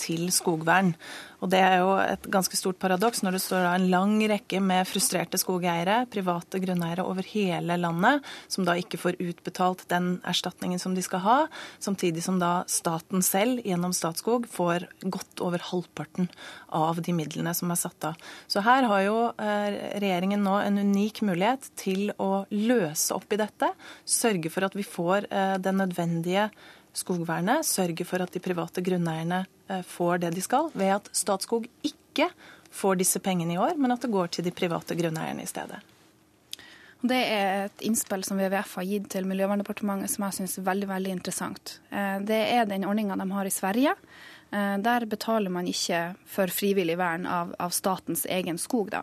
til skogvern. Og Det er jo et ganske stort paradoks når det står en lang rekke med frustrerte skogeiere, private grunneiere over hele landet, som da ikke får utbetalt den erstatningen som de skal ha, samtidig som da staten selv gjennom Statskog får godt over halvparten av de midlene som er satt av. Så her har jo eh, regjeringen nå en unik mulighet til å løse opp i dette, sørge for at vi får eh, den nødvendige skogvernet, sørge for at de private grunneierne eh, får det de skal, ved at Statskog ikke får disse pengene i år, men at det går til de private grunneierne i stedet. Det er et innspill som WWF har gitt til Miljøverndepartementet som jeg syns er veldig veldig interessant. Eh, det er den ordninga de har i Sverige. Eh, der betaler man ikke for frivillig vern av, av statens egen skog. da.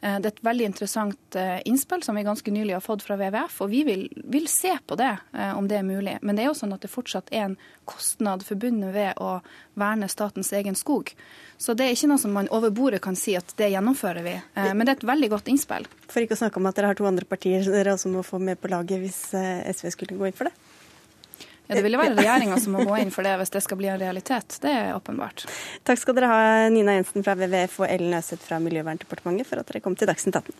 Eh, det er et veldig interessant eh, innspill som vi ganske nylig har fått fra WWF, og vi vil, vil, se på det, eh, om det er mulig. Men det er jo sånn at det fortsatt er en kostnad forbundet ved å verne statens egen skog. Så det er ikke noe som man over bordet kan si at det gjennomfører vi. Men det er et veldig godt innspill. For ikke å snakke om at dere har to andre partier dere også må få med på laget hvis SV skulle gå inn for det? Ja, Det ville være regjeringa som må gå inn for det hvis det skal bli en realitet. Det er åpenbart. Takk skal dere ha, Nina Jensen fra WWF og Ellen Øseth fra Miljøverndepartementet for at dere kom til Dagsnytt 18.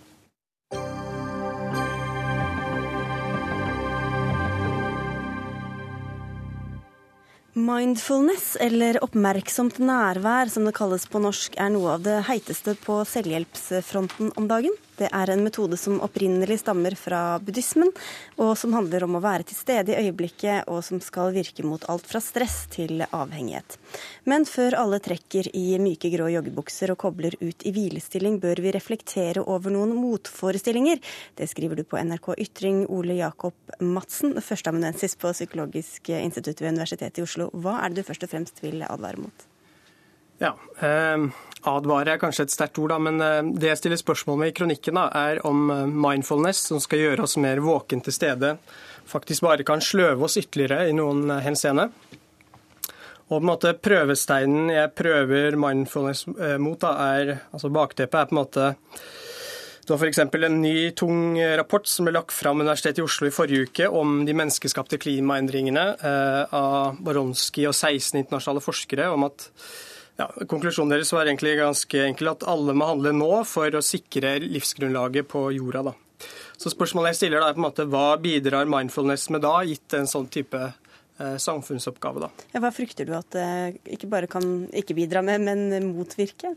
Mindfulness, eller oppmerksomt nærvær som det kalles på norsk, er noe av det heiteste på selvhjelpsfronten om dagen. Det er en metode som opprinnelig stammer fra buddhismen, og som handler om å være til stede i øyeblikket, og som skal virke mot alt fra stress til avhengighet. Men før alle trekker i myke grå joggebukser og kobler ut i hvilestilling, bør vi reflektere over noen motforestillinger. Det skriver du på NRK Ytring, Ole Jakob Madsen, førsteamanuensis på Psykologisk institutt ved Universitetet i Oslo. Hva er det du først og fremst vil advare mot? Ja, eh, Advare er kanskje et sterkt ord, da, men eh, det jeg stiller spørsmål med i kronikken, da, er om eh, mindfulness, som skal gjøre oss mer våken til stede, faktisk bare kan sløve oss ytterligere i noen eh, henseende. Og på en måte Prøvesteinen jeg prøver mindfulness mot, da, er, altså bakteppet er på en måte det var f.eks. en ny, tung rapport som ble lagt fram Universitetet i Oslo i forrige uke om de menneskeskapte klimaendringene av Baronski og 16 internasjonale forskere, om at ja, Konklusjonen deres var egentlig ganske enkel, at alle må handle nå for å sikre livsgrunnlaget på jorda. Da. Så spørsmålet jeg stiller da er på en måte, Hva bidrar mindfulness med da, gitt en sånn type eh, samfunnsoppgave? da? Ja, hva frykter du at det ikke bare kan ikke bidra med, men motvirke?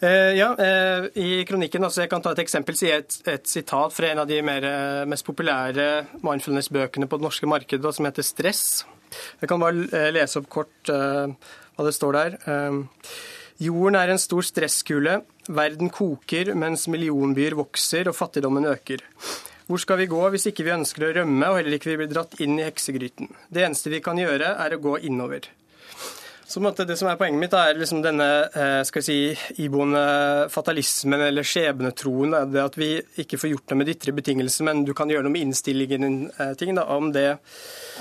Eh, ja, eh, I kronikken altså jeg kan ta et eksempel, sier et, et sitat fra en av de mer, eh, mest populære mindfulness-bøkene på det norske markedet, som heter 'Stress'. Jeg kan bare eh, lese opp kort eh, hva det står der. Ehm, jorden er en stor stresskule. Verden koker mens millionbyer vokser og fattigdommen øker. Hvor skal vi gå hvis ikke vi ønsker å rømme og heller ikke vil bli dratt inn i heksegryten? Det eneste vi kan gjøre, er å gå innover. Så Det som er Poenget mitt er liksom denne skal skal si, iboende fatalismen eller skjebnetroen. Det at vi ikke får gjort noe med ytre betingelser, men du kan gjøre noe med innstillingen. Eh, ting, da, om det...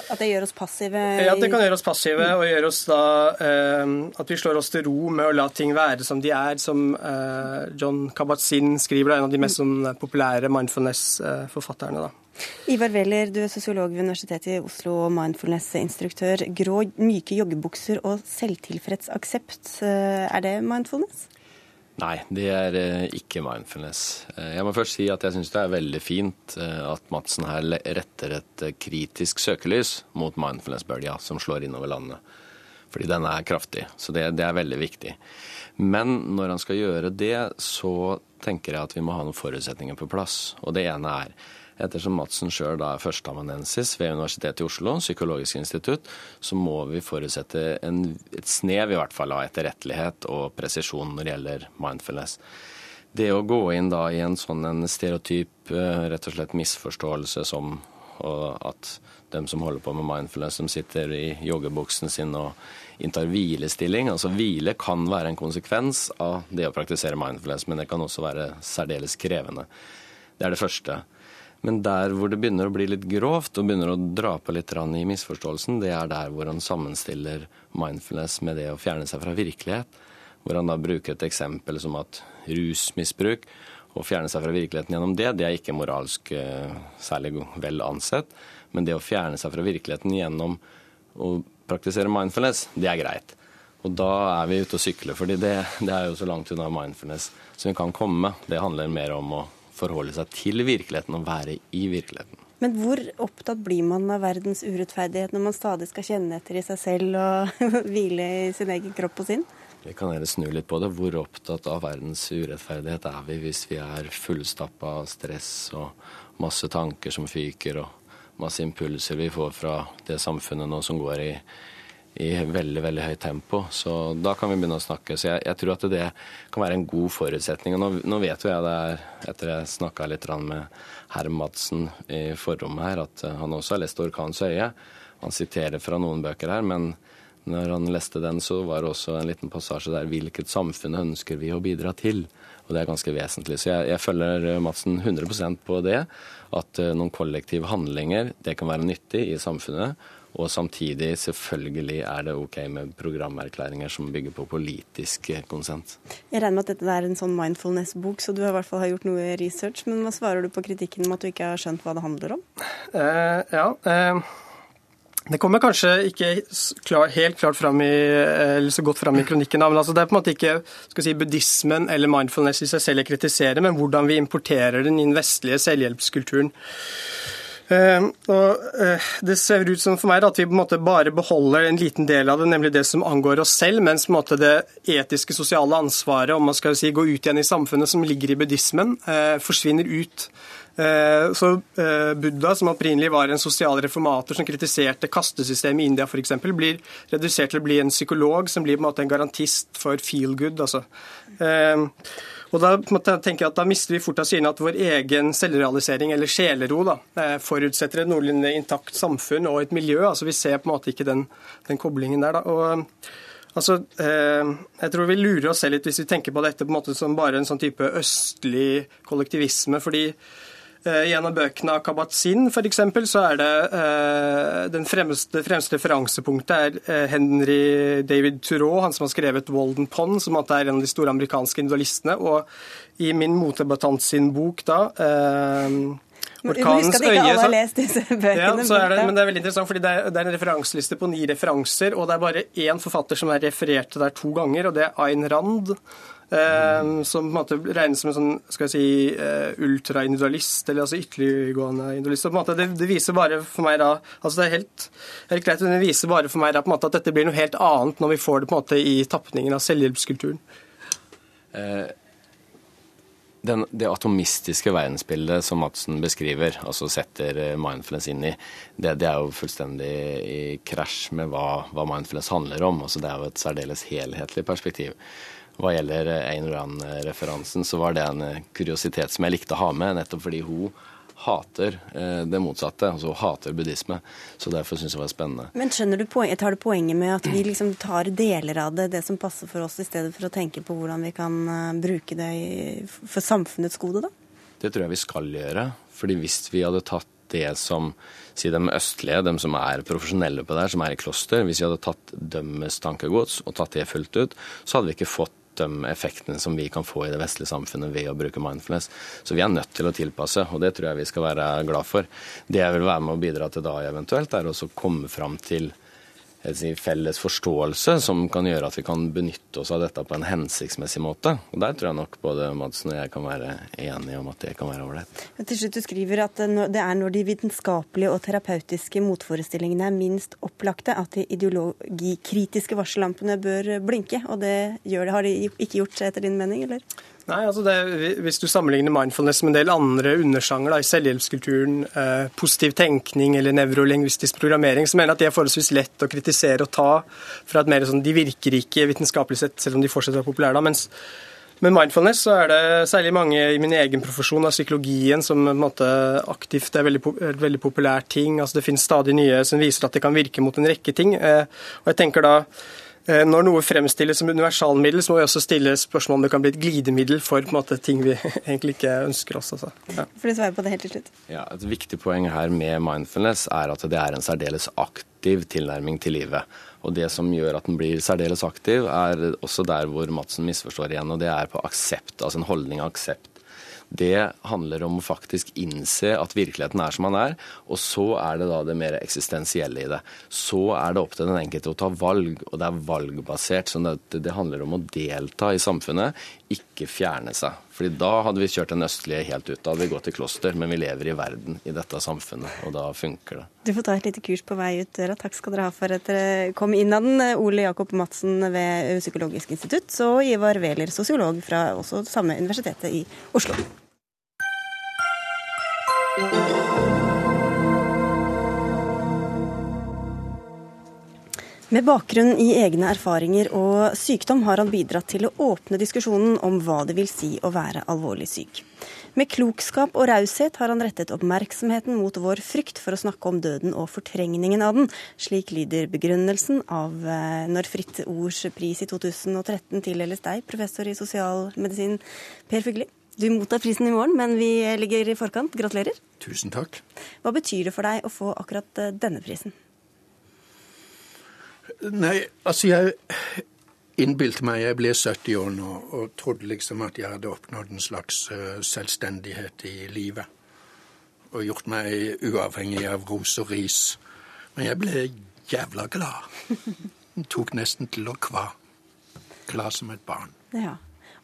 At det gjør oss passive? Ja, at det kan gjøre oss passive. og gjøre oss da, eh, At vi slår oss til ro med å la ting være som de er. Som John Kabat-Zinn skriver, da, en av de mest sånn, populære mindfulness-forfatterne. da. Ivar Wæler, du er sosiolog ved Universitetet i Oslo og mindfulness-instruktør. Grå, myke joggebukser og selvtilfreds aksept, eh, er det mindfulness? Nei, det er eh, ikke mindfulness. Eh, jeg må først si at jeg syns det er veldig fint at Madsen her retter et kritisk søkelys mot mindfulness-bølga som slår innover landet. Fordi den er kraftig. Så det, det er veldig viktig. Men når han skal gjøre det, så tenker jeg at vi må ha noen forutsetninger på plass. Og det ene er Ettersom Madsen sjøl er førsteamanuensis ved Universitetet i Oslo, Psykologisk institutt, så må vi forutsette en, et snev i hvert fall av etterrettelighet og presisjon når det gjelder mindfulness. Det å gå inn da i en sånn en stereotyp eh, rett og slett misforståelse som at dem som holder på med mindfulness, som sitter i joggebuksen sin og inntar hvilestilling. Altså Hvile kan være en konsekvens av det å praktisere mindfulness, men det kan også være særdeles krevende. Det er det første. Men der hvor det begynner å bli litt grovt og begynner å dra på litt i misforståelsen, det er der hvor han sammenstiller mindfulness med det å fjerne seg fra virkelighet. Hvor han da bruker et eksempel som at rusmisbruk å fjerne seg fra virkeligheten gjennom det, det er ikke moralsk uh, særlig vel ansett. Men det å fjerne seg fra virkeligheten gjennom å praktisere mindfulness, det er greit. Og da er vi ute og sykler, fordi det, det er jo så langt unna mindfulness som vi kan komme. Det handler mer om å forholde seg til virkeligheten og være i virkeligheten. Men hvor opptatt blir man av verdens urettferdighet når man stadig skal kjenne etter i seg selv og hvile i sin egen kropp og sinn? Vi kan gjerne snu litt på det. Hvor opptatt av verdens urettferdighet er vi hvis vi er fullstappa av stress og masse tanker som fyker og masse impulser vi får fra det samfunnet nå som går i i veldig veldig høyt tempo. Så da kan vi begynne å snakke. Så jeg, jeg tror at det kan være en god forutsetning. Og nå, nå vet jo jeg det er, etter jeg snakka litt med herr Madsen i forrommet her, at han også har lest 'Orkanens øye'. Han siterer fra noen bøker her, men når han leste den, så var det også en liten passasje der 'Hvilket samfunn ønsker vi å bidra til?' Og det er ganske vesentlig. Så jeg, jeg følger Madsen 100% på det. At uh, noen kollektive handlinger, det kan være nyttig i samfunnet. Og samtidig selvfølgelig er det OK med programerklæringer som bygger på politisk konsent. Jeg regner med at dette er en sånn mindfulness-bok, så du har i hvert fall gjort noe research. Men hva svarer du på kritikken om at du ikke har skjønt hva det handler om? Eh, ja, eh, det kommer kanskje ikke klar, helt klart fram i, eller så godt fram i kronikken. Men altså det er på en måte ikke si, buddhismen eller mindfulness i seg selv jeg kritiserer, men hvordan vi importerer den i den vestlige selvhjelpskulturen. Og uh, Det ser ut som for meg at vi på en måte bare beholder en liten del av det, nemlig det som angår oss selv, mens på en måte det etiske, sosiale ansvaret om man skal si, gå ut igjen i samfunnet som ligger i buddhismen, uh, forsvinner ut. Så Buddha, som opprinnelig var en sosial reformator som kritiserte kastesystemet i India f.eks., blir redusert til å bli en psykolog som blir på en måte en garantist for feel good. altså. Og da tenker jeg at da mister vi fort av syne at vår egen selvrealisering, eller sjelero, da, eh, forutsetter et noenlunde intakt samfunn og et miljø. altså Vi ser på en måte ikke den, den koblingen der. da. Og altså, eh, Jeg tror vi lurer oss selv litt hvis vi tenker på dette på en måte som bare en sånn type østlig kollektivisme. fordi Eh, I en av bøkene av Kabat-Zinn f.eks. så er det eh, den fremste, fremste referansepunktet er eh, Henry David Thoreau, han som har skrevet 'Walden Pond', som er en av de store amerikanske individualistene. Og i min motdebattant sin bok da Orkanens øye. Alle har lest disse bøkene. Ja, er det, men det er veldig interessant, fordi det er, det er, en referanseliste på ni referanser, og det er bare én forfatter som er referert til der to ganger, og det er Ayn Rand. Uh, som på en måte regnes som en sånn, skal jeg si, uh, ultraindividualist, eller altså ytterliggående individualist. Og på en måte det, det, viser bare for meg da altså det er helt, helt greit, men det viser bare for meg da på en måte at dette blir noe helt annet når vi får det på en måte i tapningen av selvhjelpskulturen. Uh, den, det atomistiske verdensbildet som Madsen beskriver, altså setter mindfulness inn i, det, det er jo fullstendig i krasj med hva, hva mindfulness handler om. Altså det er jo et særdeles helhetlig perspektiv. Hva gjelder Ayn Rand-referansen, så var det en eh, kuriositet som jeg likte å ha med, nettopp fordi hun hater eh, det motsatte, altså hun hater buddhisme. Så derfor syns jeg det var spennende. Men skjønner du poenget, tar du poenget med at vi liksom tar deler av det, det som passer for oss, i stedet for å tenke på hvordan vi kan eh, bruke det for samfunnets gode, da? Det tror jeg vi skal gjøre. fordi hvis vi hadde tatt det som si de østlige, de som er profesjonelle på det her, som er i kloster, hvis vi hadde tatt dømmes tankegods og tatt det fullt ut, så hadde vi ikke fått de effektene som vi kan få i det vestlige samfunnet ved å bruke mindfulness. Så vi er nødt til å tilpasse, og det tror jeg vi skal være glad for. Det jeg vil være med å bidra til da eventuelt, er å komme fram til si, felles forståelse som kan gjøre at vi kan benytte oss av dette på en hensiktsmessig måte. Og Der tror jeg nok både Madsen og jeg kan være enige om at det kan være ålreit. Til slutt, du skriver at det er når de vitenskapelige og terapeutiske motforestillingene er minst opplagte at de ideologikritiske varsellampene bør blinke. Og det, det har de ikke gjort etter din mening, eller? Nei, altså det, Hvis du sammenligner mindfulness med en del andre undersjanger i selvhjelpskulturen, eh, positiv tenkning eller nevrolingvistisk programmering, så mener jeg at de er forholdsvis lett å kritisere og ta fra et mer sånn De virker ikke vitenskapelig sett, selv om de fortsetter å være populære. da, mens med mindfulness så er det særlig mange i min egen profesjon av psykologien som på en måte aktivt er veldig, veldig populær ting. Altså Det finnes stadig nye som viser at det kan virke mot en rekke ting. Eh, og jeg tenker da når noe fremstilles som universalmiddel, så må vi også stille spørsmål om det kan bli et glidemiddel for måte, ting vi egentlig ikke ønsker oss. Altså. Ja. For du svarer på det helt til slutt. Ja, Et viktig poeng her med mindfulness er at det er en særdeles aktiv tilnærming til livet. Og Det som gjør at den blir særdeles aktiv, er også der hvor Madsen misforstår igjen. og Det er på aksept, altså en holdning av aksept det handler om å faktisk innse at virkeligheten er som den er. Og så er det da det mer eksistensielle i det. Så er det opp til den enkelte å ta valg, og det er valgbasert. Så det, det handler om å delta i samfunnet, ikke fjerne seg. Fordi da hadde vi kjørt den østlige helt ut. Da hadde vi gått i kloster, men vi lever i verden, i dette samfunnet, og da funker det. Du får ta et lite kurs på vei ut døra. Takk skal dere ha for at dere kom inn av den. Ole Jakob Madsen ved Psykologisk institutt, og Ivar Wæler, sosiolog fra også samme universitetet i Oslo. Med bakgrunn i egne erfaringer og sykdom har han bidratt til å åpne diskusjonen om hva det vil si å være alvorlig syk. Med klokskap og raushet har han rettet oppmerksomheten mot vår frykt for å snakke om døden og fortrengningen av den. Slik lyder begrunnelsen av eh, når Fritt Ords pris i 2013 tildeles deg, professor i sosialmedisin Per Fugli. Du mottar prisen i morgen, men vi ligger i forkant. Gratulerer. Tusen takk. Hva betyr det for deg å få akkurat eh, denne prisen? Nei, altså jeg innbilte meg Jeg ble 70 år nå og trodde liksom at jeg hadde oppnådd en slags uh, selvstendighet i livet. Og gjort meg uavhengig av ros og ris. Men jeg ble jævla glad. Tok nesten til å kva. Glad som et barn. Ja.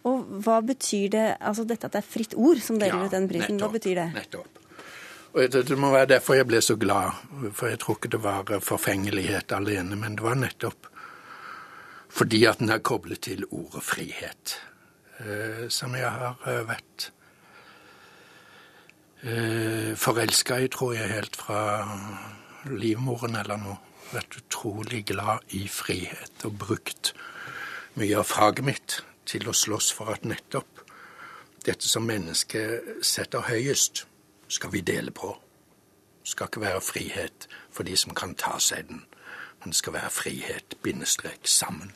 Og hva betyr det, altså dette at det er fritt ord som deler ja, ut den prisen, nettopp, hva betyr det? Nettopp. Og Det må være derfor jeg ble så glad, for jeg tror ikke det var forfengelighet alene, men det var nettopp fordi at den er koblet til ordet frihet, eh, som jeg har eh, vært eh, forelska i, tror jeg, helt fra livmoren eller noe. Vært utrolig glad i frihet og brukt mye av faget mitt til å slåss for at nettopp dette som mennesket setter høyest, skal vi dele på. Det skal ikke være frihet for de som kan ta seg den, men det skal være frihet, bindestrek, sammen.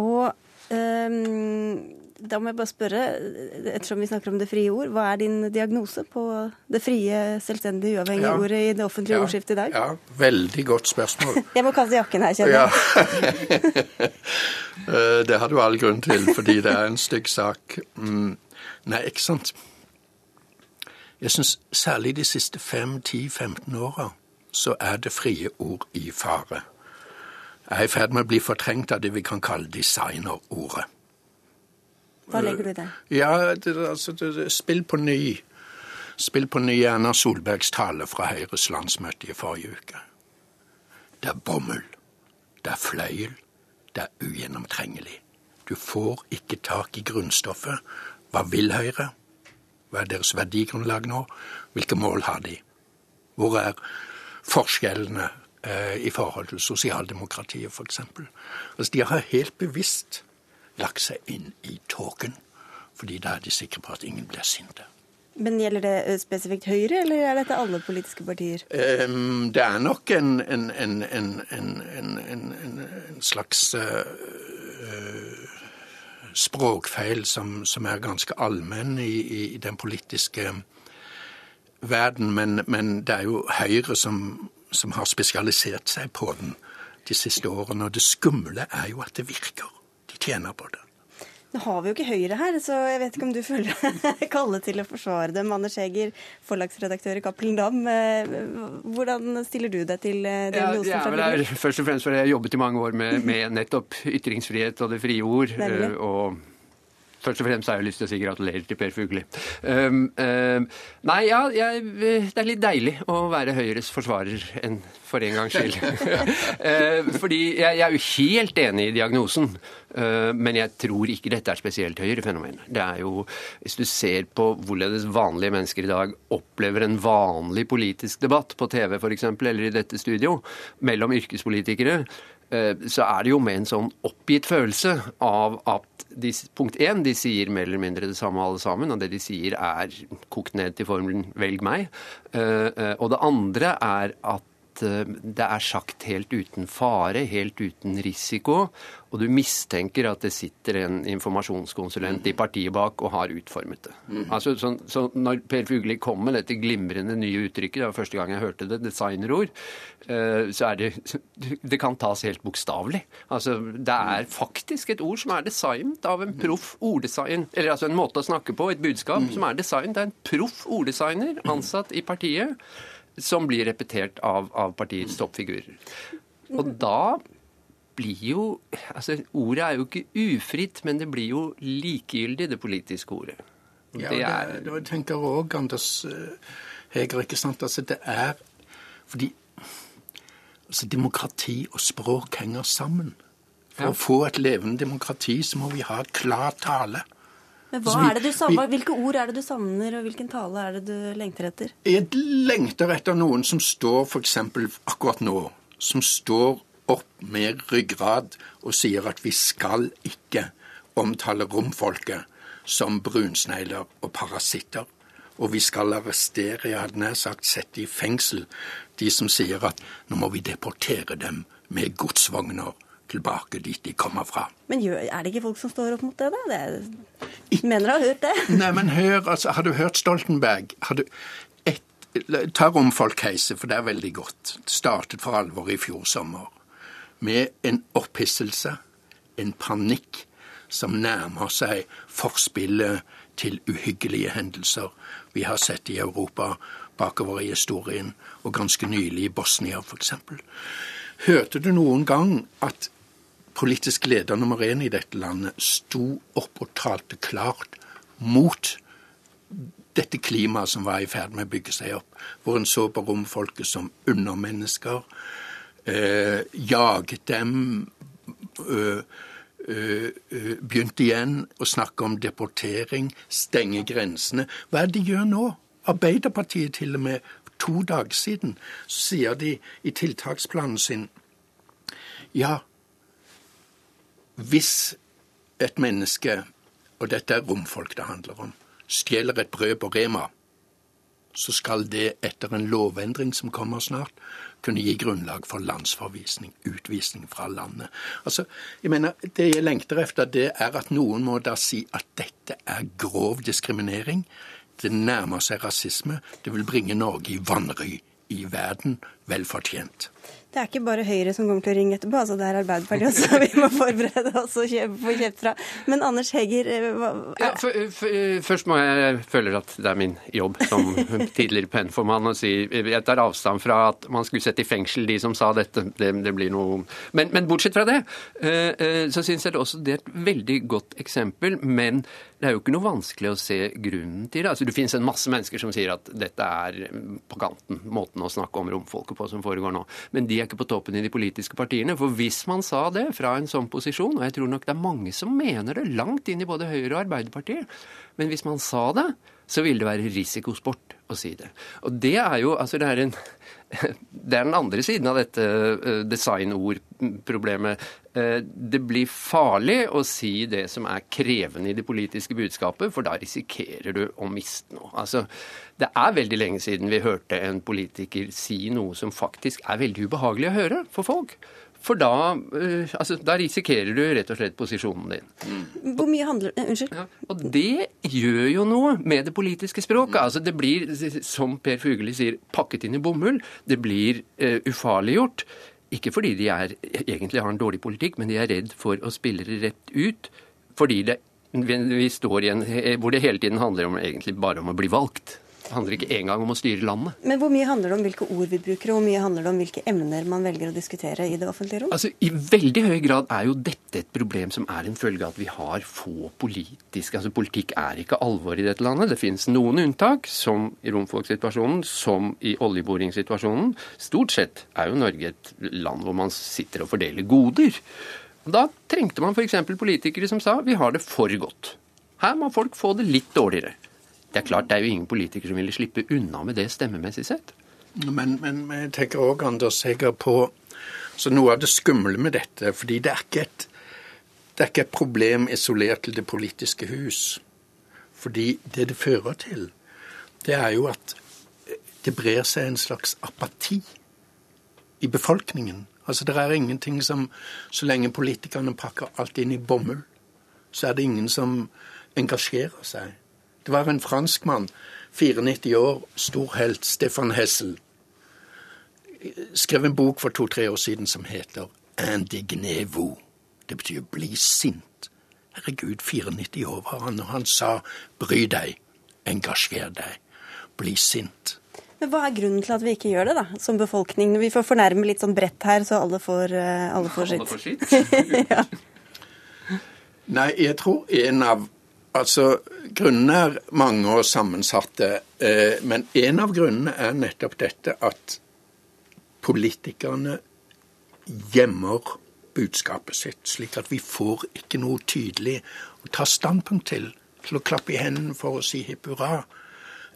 Og um, da må jeg bare spørre, ettersom vi snakker om det frie ord, hva er din diagnose på det frie, selvstendige, uavhengige ja. ordet i det offentlige ja. ordskiftet i dag? Ja, veldig godt spørsmål. jeg må kaste jakken her, kjenner jeg. Ja. Eh, det har du all grunn til, fordi det er en stygg sak. Mm. Nei, ikke sant. Jeg syns særlig de siste 5-10-15 åra så er det frie ord i fare. Jeg er i ferd med å bli fortrengt av det vi kan kalle designerordet. Hva legger du i det? Ja, det, altså, det, Spill på ny. Spill på ny Erna Solbergs tale fra Høyres landsmøte i forrige uke. Det er bomull. Det er fløyel. Det er ugjennomtrengelig. Du får ikke tak i grunnstoffet. Hva vil Høyre? Hva er deres verdigrunnlag nå? Hvilke mål har de? Hvor er forskjellene eh, i forhold til sosialdemokratiet, f.eks.? Altså, de har helt bevisst lagt seg inn i tåken, fordi da er de sikre på at ingen blir sinte. Men Gjelder det eh, spesifikt Høyre, eller er dette alle politiske partier? Um, det er nok en, en, en, en slags uh, språkfeil som, som, er ganske allmenn i, i, den politiske verden. Men, men, det er jo Høyre som, som har spesialisert seg på den de siste årene. Og det skumle er jo at det virker. De tjener på det. Nå har vi jo ikke Høyre her, så jeg vet ikke om du føler deg kallet til å forsvare dem. Anders Heger, forlagsredaktør i Cappelen Dam. Eh, hvordan stiller du deg til det? Ja, ja, fra Høyre? Først og fremst fordi jeg har jobbet i mange år med, med nettopp ytringsfrihet og det frie ord. Eh, og Først og fremst har jeg lyst til å si gratulerer til Per Fugli. Um, um, nei, ja, jeg, det er litt deilig å være Høyres forsvarer enn for en gangs skyld. uh, fordi jeg, jeg, er jo helt enig i diagnosen. Uh, men jeg tror ikke dette er spesielt Høyre-fenomen. Det er jo, Hvis du ser på hvorledes vanlige mennesker i dag opplever en vanlig politisk debatt på TV f.eks., eller i dette studio, mellom yrkespolitikere, så er det jo med en sånn oppgitt følelse av at de, punkt én, de sier mer eller mindre det samme alle sammen, og det de sier er kokt ned til formelen 'velg meg'. Uh, uh, og det andre er at Eh, det er sagt helt uten fare, helt uten risiko, og du mistenker at det sitter en informasjonskonsulent i partiet bak og har utformet det. Mm. Altså, så, så Når Per Fugli kom med dette glimrende nye uttrykket, det var første gang jeg hørte det, designerord, eh, så er det Det kan tas helt bokstavelig. Altså, det er faktisk et ord som er designet av en proff orddesign, eller altså en måte å snakke på, et budskap, mm. som er designet av en proff orddesigner ansatt i partiet som blir repetert av, av partiets toppfigurer. Og da blir jo altså Ordet er jo ikke ufritt, men det blir jo likegyldig, det politiske ordet. ja, det er... det, det tenker òg Anders eh, Heger, ikke sant. Altså, det er fordi altså, demokrati og språk henger sammen. For ja. å få et levende demokrati så må vi ha klar tale. Men hva er det du savner? Hvilke ord er det du savner, og hvilken tale er det du lengter etter? Jeg lengter etter noen som står f.eks. akkurat nå, som står opp med ryggrad og sier at vi skal ikke omtale romfolket som brunsnegler og parasitter. Og vi skal arrestere, jeg hadde nær sagt sette i fengsel, de som sier at nå må vi deportere dem med godsvogner tilbake dit de kommer fra. Men er det ikke folk som står opp mot det, da? Det mener du har hørt det? Nei, men hør, altså, Har du hørt Stoltenberg? Har du et, Ta romfolkheiset, for det er veldig godt. Det startet for alvor i fjor sommer. Med en opphisselse, en panikk, som nærmer seg forspillet til uhyggelige hendelser vi har sett i Europa bakover i historien, og ganske nylig i Bosnia f.eks. Hørte du noen gang at politisk leder nummer én i dette landet sto opp og talte klart mot dette klimaet som var i ferd med å bygge seg opp, hvor en så på romfolket som undermennesker, eh, jaget dem, øh, øh, begynte igjen å snakke om deportering, stenge grensene. Hva er det de gjør nå? Arbeiderpartiet til og med to dager siden sier de i tiltaksplanen sin ja, hvis et menneske, og dette er romfolk det handler om, stjeler et brød på Rema, så skal det etter en lovendring som kommer snart, kunne gi grunnlag for landsforvisning, utvisning fra landet. Altså, jeg mener, Det jeg lengter etter, det er at noen må da si at dette er grov diskriminering. Det nærmer seg rasisme. Det vil bringe Norge i vanry i verden, vel fortjent. Det er ikke bare Høyre som kommer til å ringe etterpå, altså det er Arbeiderpartiet også vi må forberede oss og få kjeft fra. Men Anders Heger eh, hva, ja, for, for, Først må jeg føle at det er min jobb som tidligere pennformann å si Jeg tar avstand fra at man skulle sette i fengsel de som sa dette. Det, det blir noe men, men, bortsett fra det, eh, eh, så syns jeg det også det er et veldig godt eksempel. Men det er jo ikke noe vanskelig å se grunnen til det. Altså, det finnes en masse mennesker som sier at dette er på kanten, måten å snakke om romfolket på som foregår nå. Men de er ikke på toppen i de politiske partiene. For hvis man sa det fra en sånn posisjon, og jeg tror nok det er mange som mener det langt inn i både Høyre og Arbeiderpartiet, men hvis man sa det, så ville det være risikosport å si det. Og det er jo altså det er, en, det er den andre siden av dette eh, designordproblemet. Eh, det blir farlig å si det som er krevende i det politiske budskapet, for da risikerer du å miste noe. Altså, det er veldig lenge siden vi hørte en politiker si noe som faktisk er veldig ubehagelig å høre for folk. For da, uh, altså, da risikerer du rett og slett posisjonen din. Hvor mye handler det Unnskyld? Ja, og det gjør jo noe med det politiske språket. Altså, det blir, som Per Fugelli sier, pakket inn i bomull. Det blir uh, ufarliggjort. Ikke fordi de er, egentlig har en dårlig politikk, men de er redd for å spille det rett ut. Fordi det, vi står i en, hvor det hele tiden handler om egentlig bare om å bli valgt. Det handler ikke engang om å styre landet. Men hvor mye handler det om hvilke ord vi bruker, og hvor mye handler det om hvilke emner man velger å diskutere i det offentlige rom? Altså, I veldig høy grad er jo dette et problem som er en følge av at vi har få politiske Altså, Politikk er ikke alvor i dette landet. Det finnes noen unntak, som i romfolkssituasjonen, som i oljeboringssituasjonen. Stort sett er jo Norge et land hvor man sitter og fordeler goder. Da trengte man f.eks. politikere som sa vi har det for godt. Her må folk få det litt dårligere. Det er klart, det er jo ingen politikere som ville slippe unna med det stemmemessig sett. Men, men jeg tenker òg, Anders Heger, på så noe av det skumle med dette. fordi det er, ikke et, det er ikke et problem isolert til det politiske hus. Fordi det det fører til, det er jo at det brer seg en slags apati i befolkningen. Altså Det er ingenting som Så lenge politikerne pakker alt inn i bomull, så er det ingen som engasjerer seg. Det var en franskmann, 94 år, stor helt, Stefan Hessel. Skrev en bok for to-tre år siden som heter Indignez-vous. Det betyr bli sint. Herregud, 94 år var han, og han sa bry deg, engasjer deg, bli sint. Men Hva er grunnen til at vi ikke gjør det, da, som befolkning? Vi får fornærme litt sånn bredt her, så alle får, alle får sitt. Alle får sitt? ja. Nei, jeg tror en av Altså, Grunnene er mange og sammensatte, eh, men en av grunnene er nettopp dette at politikerne gjemmer budskapet sitt, slik at vi får ikke noe tydelig å ta standpunkt til, til å klappe i hendene for å si hipp hurra,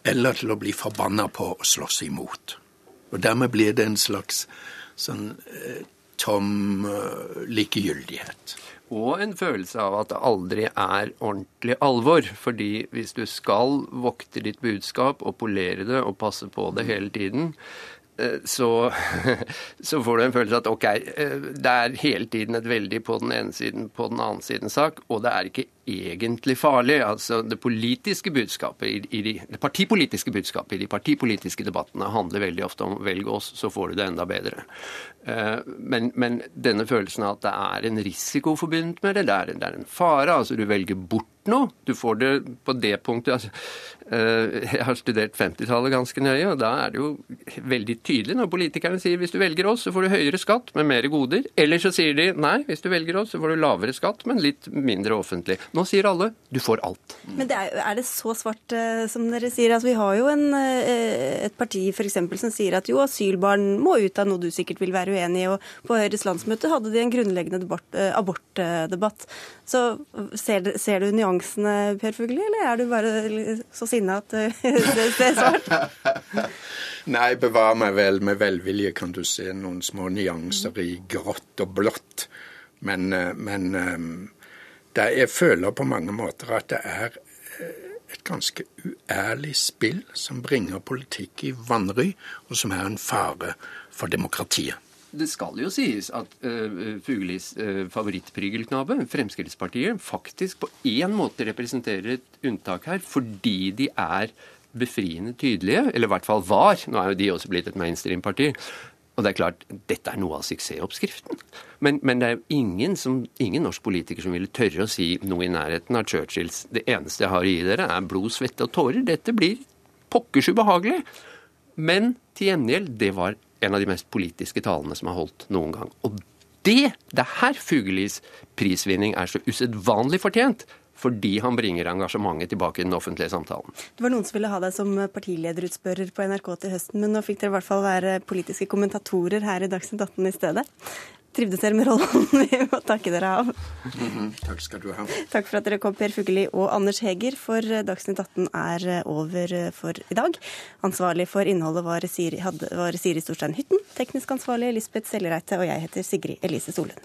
eller til å bli forbanna på å slåss imot. Og Dermed blir det en slags sånn eh, tom uh, likegyldighet. Og en følelse av at det aldri er ordentlig alvor. Fordi hvis du skal vokte ditt budskap og polere det og passe på det hele tiden, eh, så, så, får du en følelse av at ok, eh, det er hele tiden et veldig på den ene siden, på den annen siden sak, og det er ikke egentlig farlig. Altså Det politiske budskapet i, de, det partipolitiske budskapet i de partipolitiske debattene handler veldig ofte om 'velg oss, så får du det enda bedre'. Eh, men, men, denne følelsen av at det er en risiko forbundet med det, det er, det er en fare. altså Du velger bort noe. Du får det på det punktet. altså eh, Jeg har studert 50-tallet ganske nøye, og da er det jo veldig tydelig når politikerne sier hvis du velger oss, så får du høyere skatt med mer goder. Eller så sier de nei, hvis du velger oss, så får du lavere skatt, men litt mindre offentlig. Nå sier alle du får alt. Men det er, er, det så svart uh, som dere sier? Altså, vi har jo en, uh, et parti for eksempel, som sier at jo, asylbarn må ut av noe du sikkert vil være uenig i. Og på Høyres landsmøte hadde de en grunnleggende debatt, uh, abortdebatt. Så ser, ser, du nyansene, Per Fugli, eller er du bare så sinna at det ser svart? Nei, bevar meg vel. Med velvilje kan du se noen små nyanser i grått og blått. Men, men det, jeg føler på mange måter at det er et ganske uærlig spill som bringer politikk i vanry, og som er en fare for demokratiet. Det skal jo sies at uh, Fugelis uh, favorittprygelknabe, Fremskrittspartiet, faktisk på én måte representerer et unntak her, fordi de er befriende tydelige, eller i hvert fall var. Nå er jo de også blitt et mainstream-parti. Og det er klart, dette er noe av suksessoppskriften. Men, men, det er jo ingen, ingen, norsk politiker som ville tørre å si noe i nærheten av Churchills 'det eneste jeg har å gi dere, er blod, svette og tårer'. Dette blir pokkers ubehagelig. Men til gjengjeld, det var en av de mest politiske talene som er holdt noen gang. Og det, det er her Fugelis prisvinning er så usedvanlig fortjent fordi han bringer engasjementet tilbake i den offentlige samtalen. Det var noen som ville ha deg som partilederutspørrer på NRK til høsten, men nå fikk dere i hvert fall være politiske kommentatorer her i Dagsnytt 18 i stedet. Trivdes dere med rollen? Vi må takke dere av. Mm -hmm. Takk skal du ha. Takk for at dere kom, Per Fugelli og Anders Heger, for Dagsnytt 18 er over for i dag. Ansvarlig for innholdet var Siri, hadde, var Siri Storstein Hytten, teknisk ansvarlig Lisbeth Sellereite, og jeg heter Sigrid Elise Solund.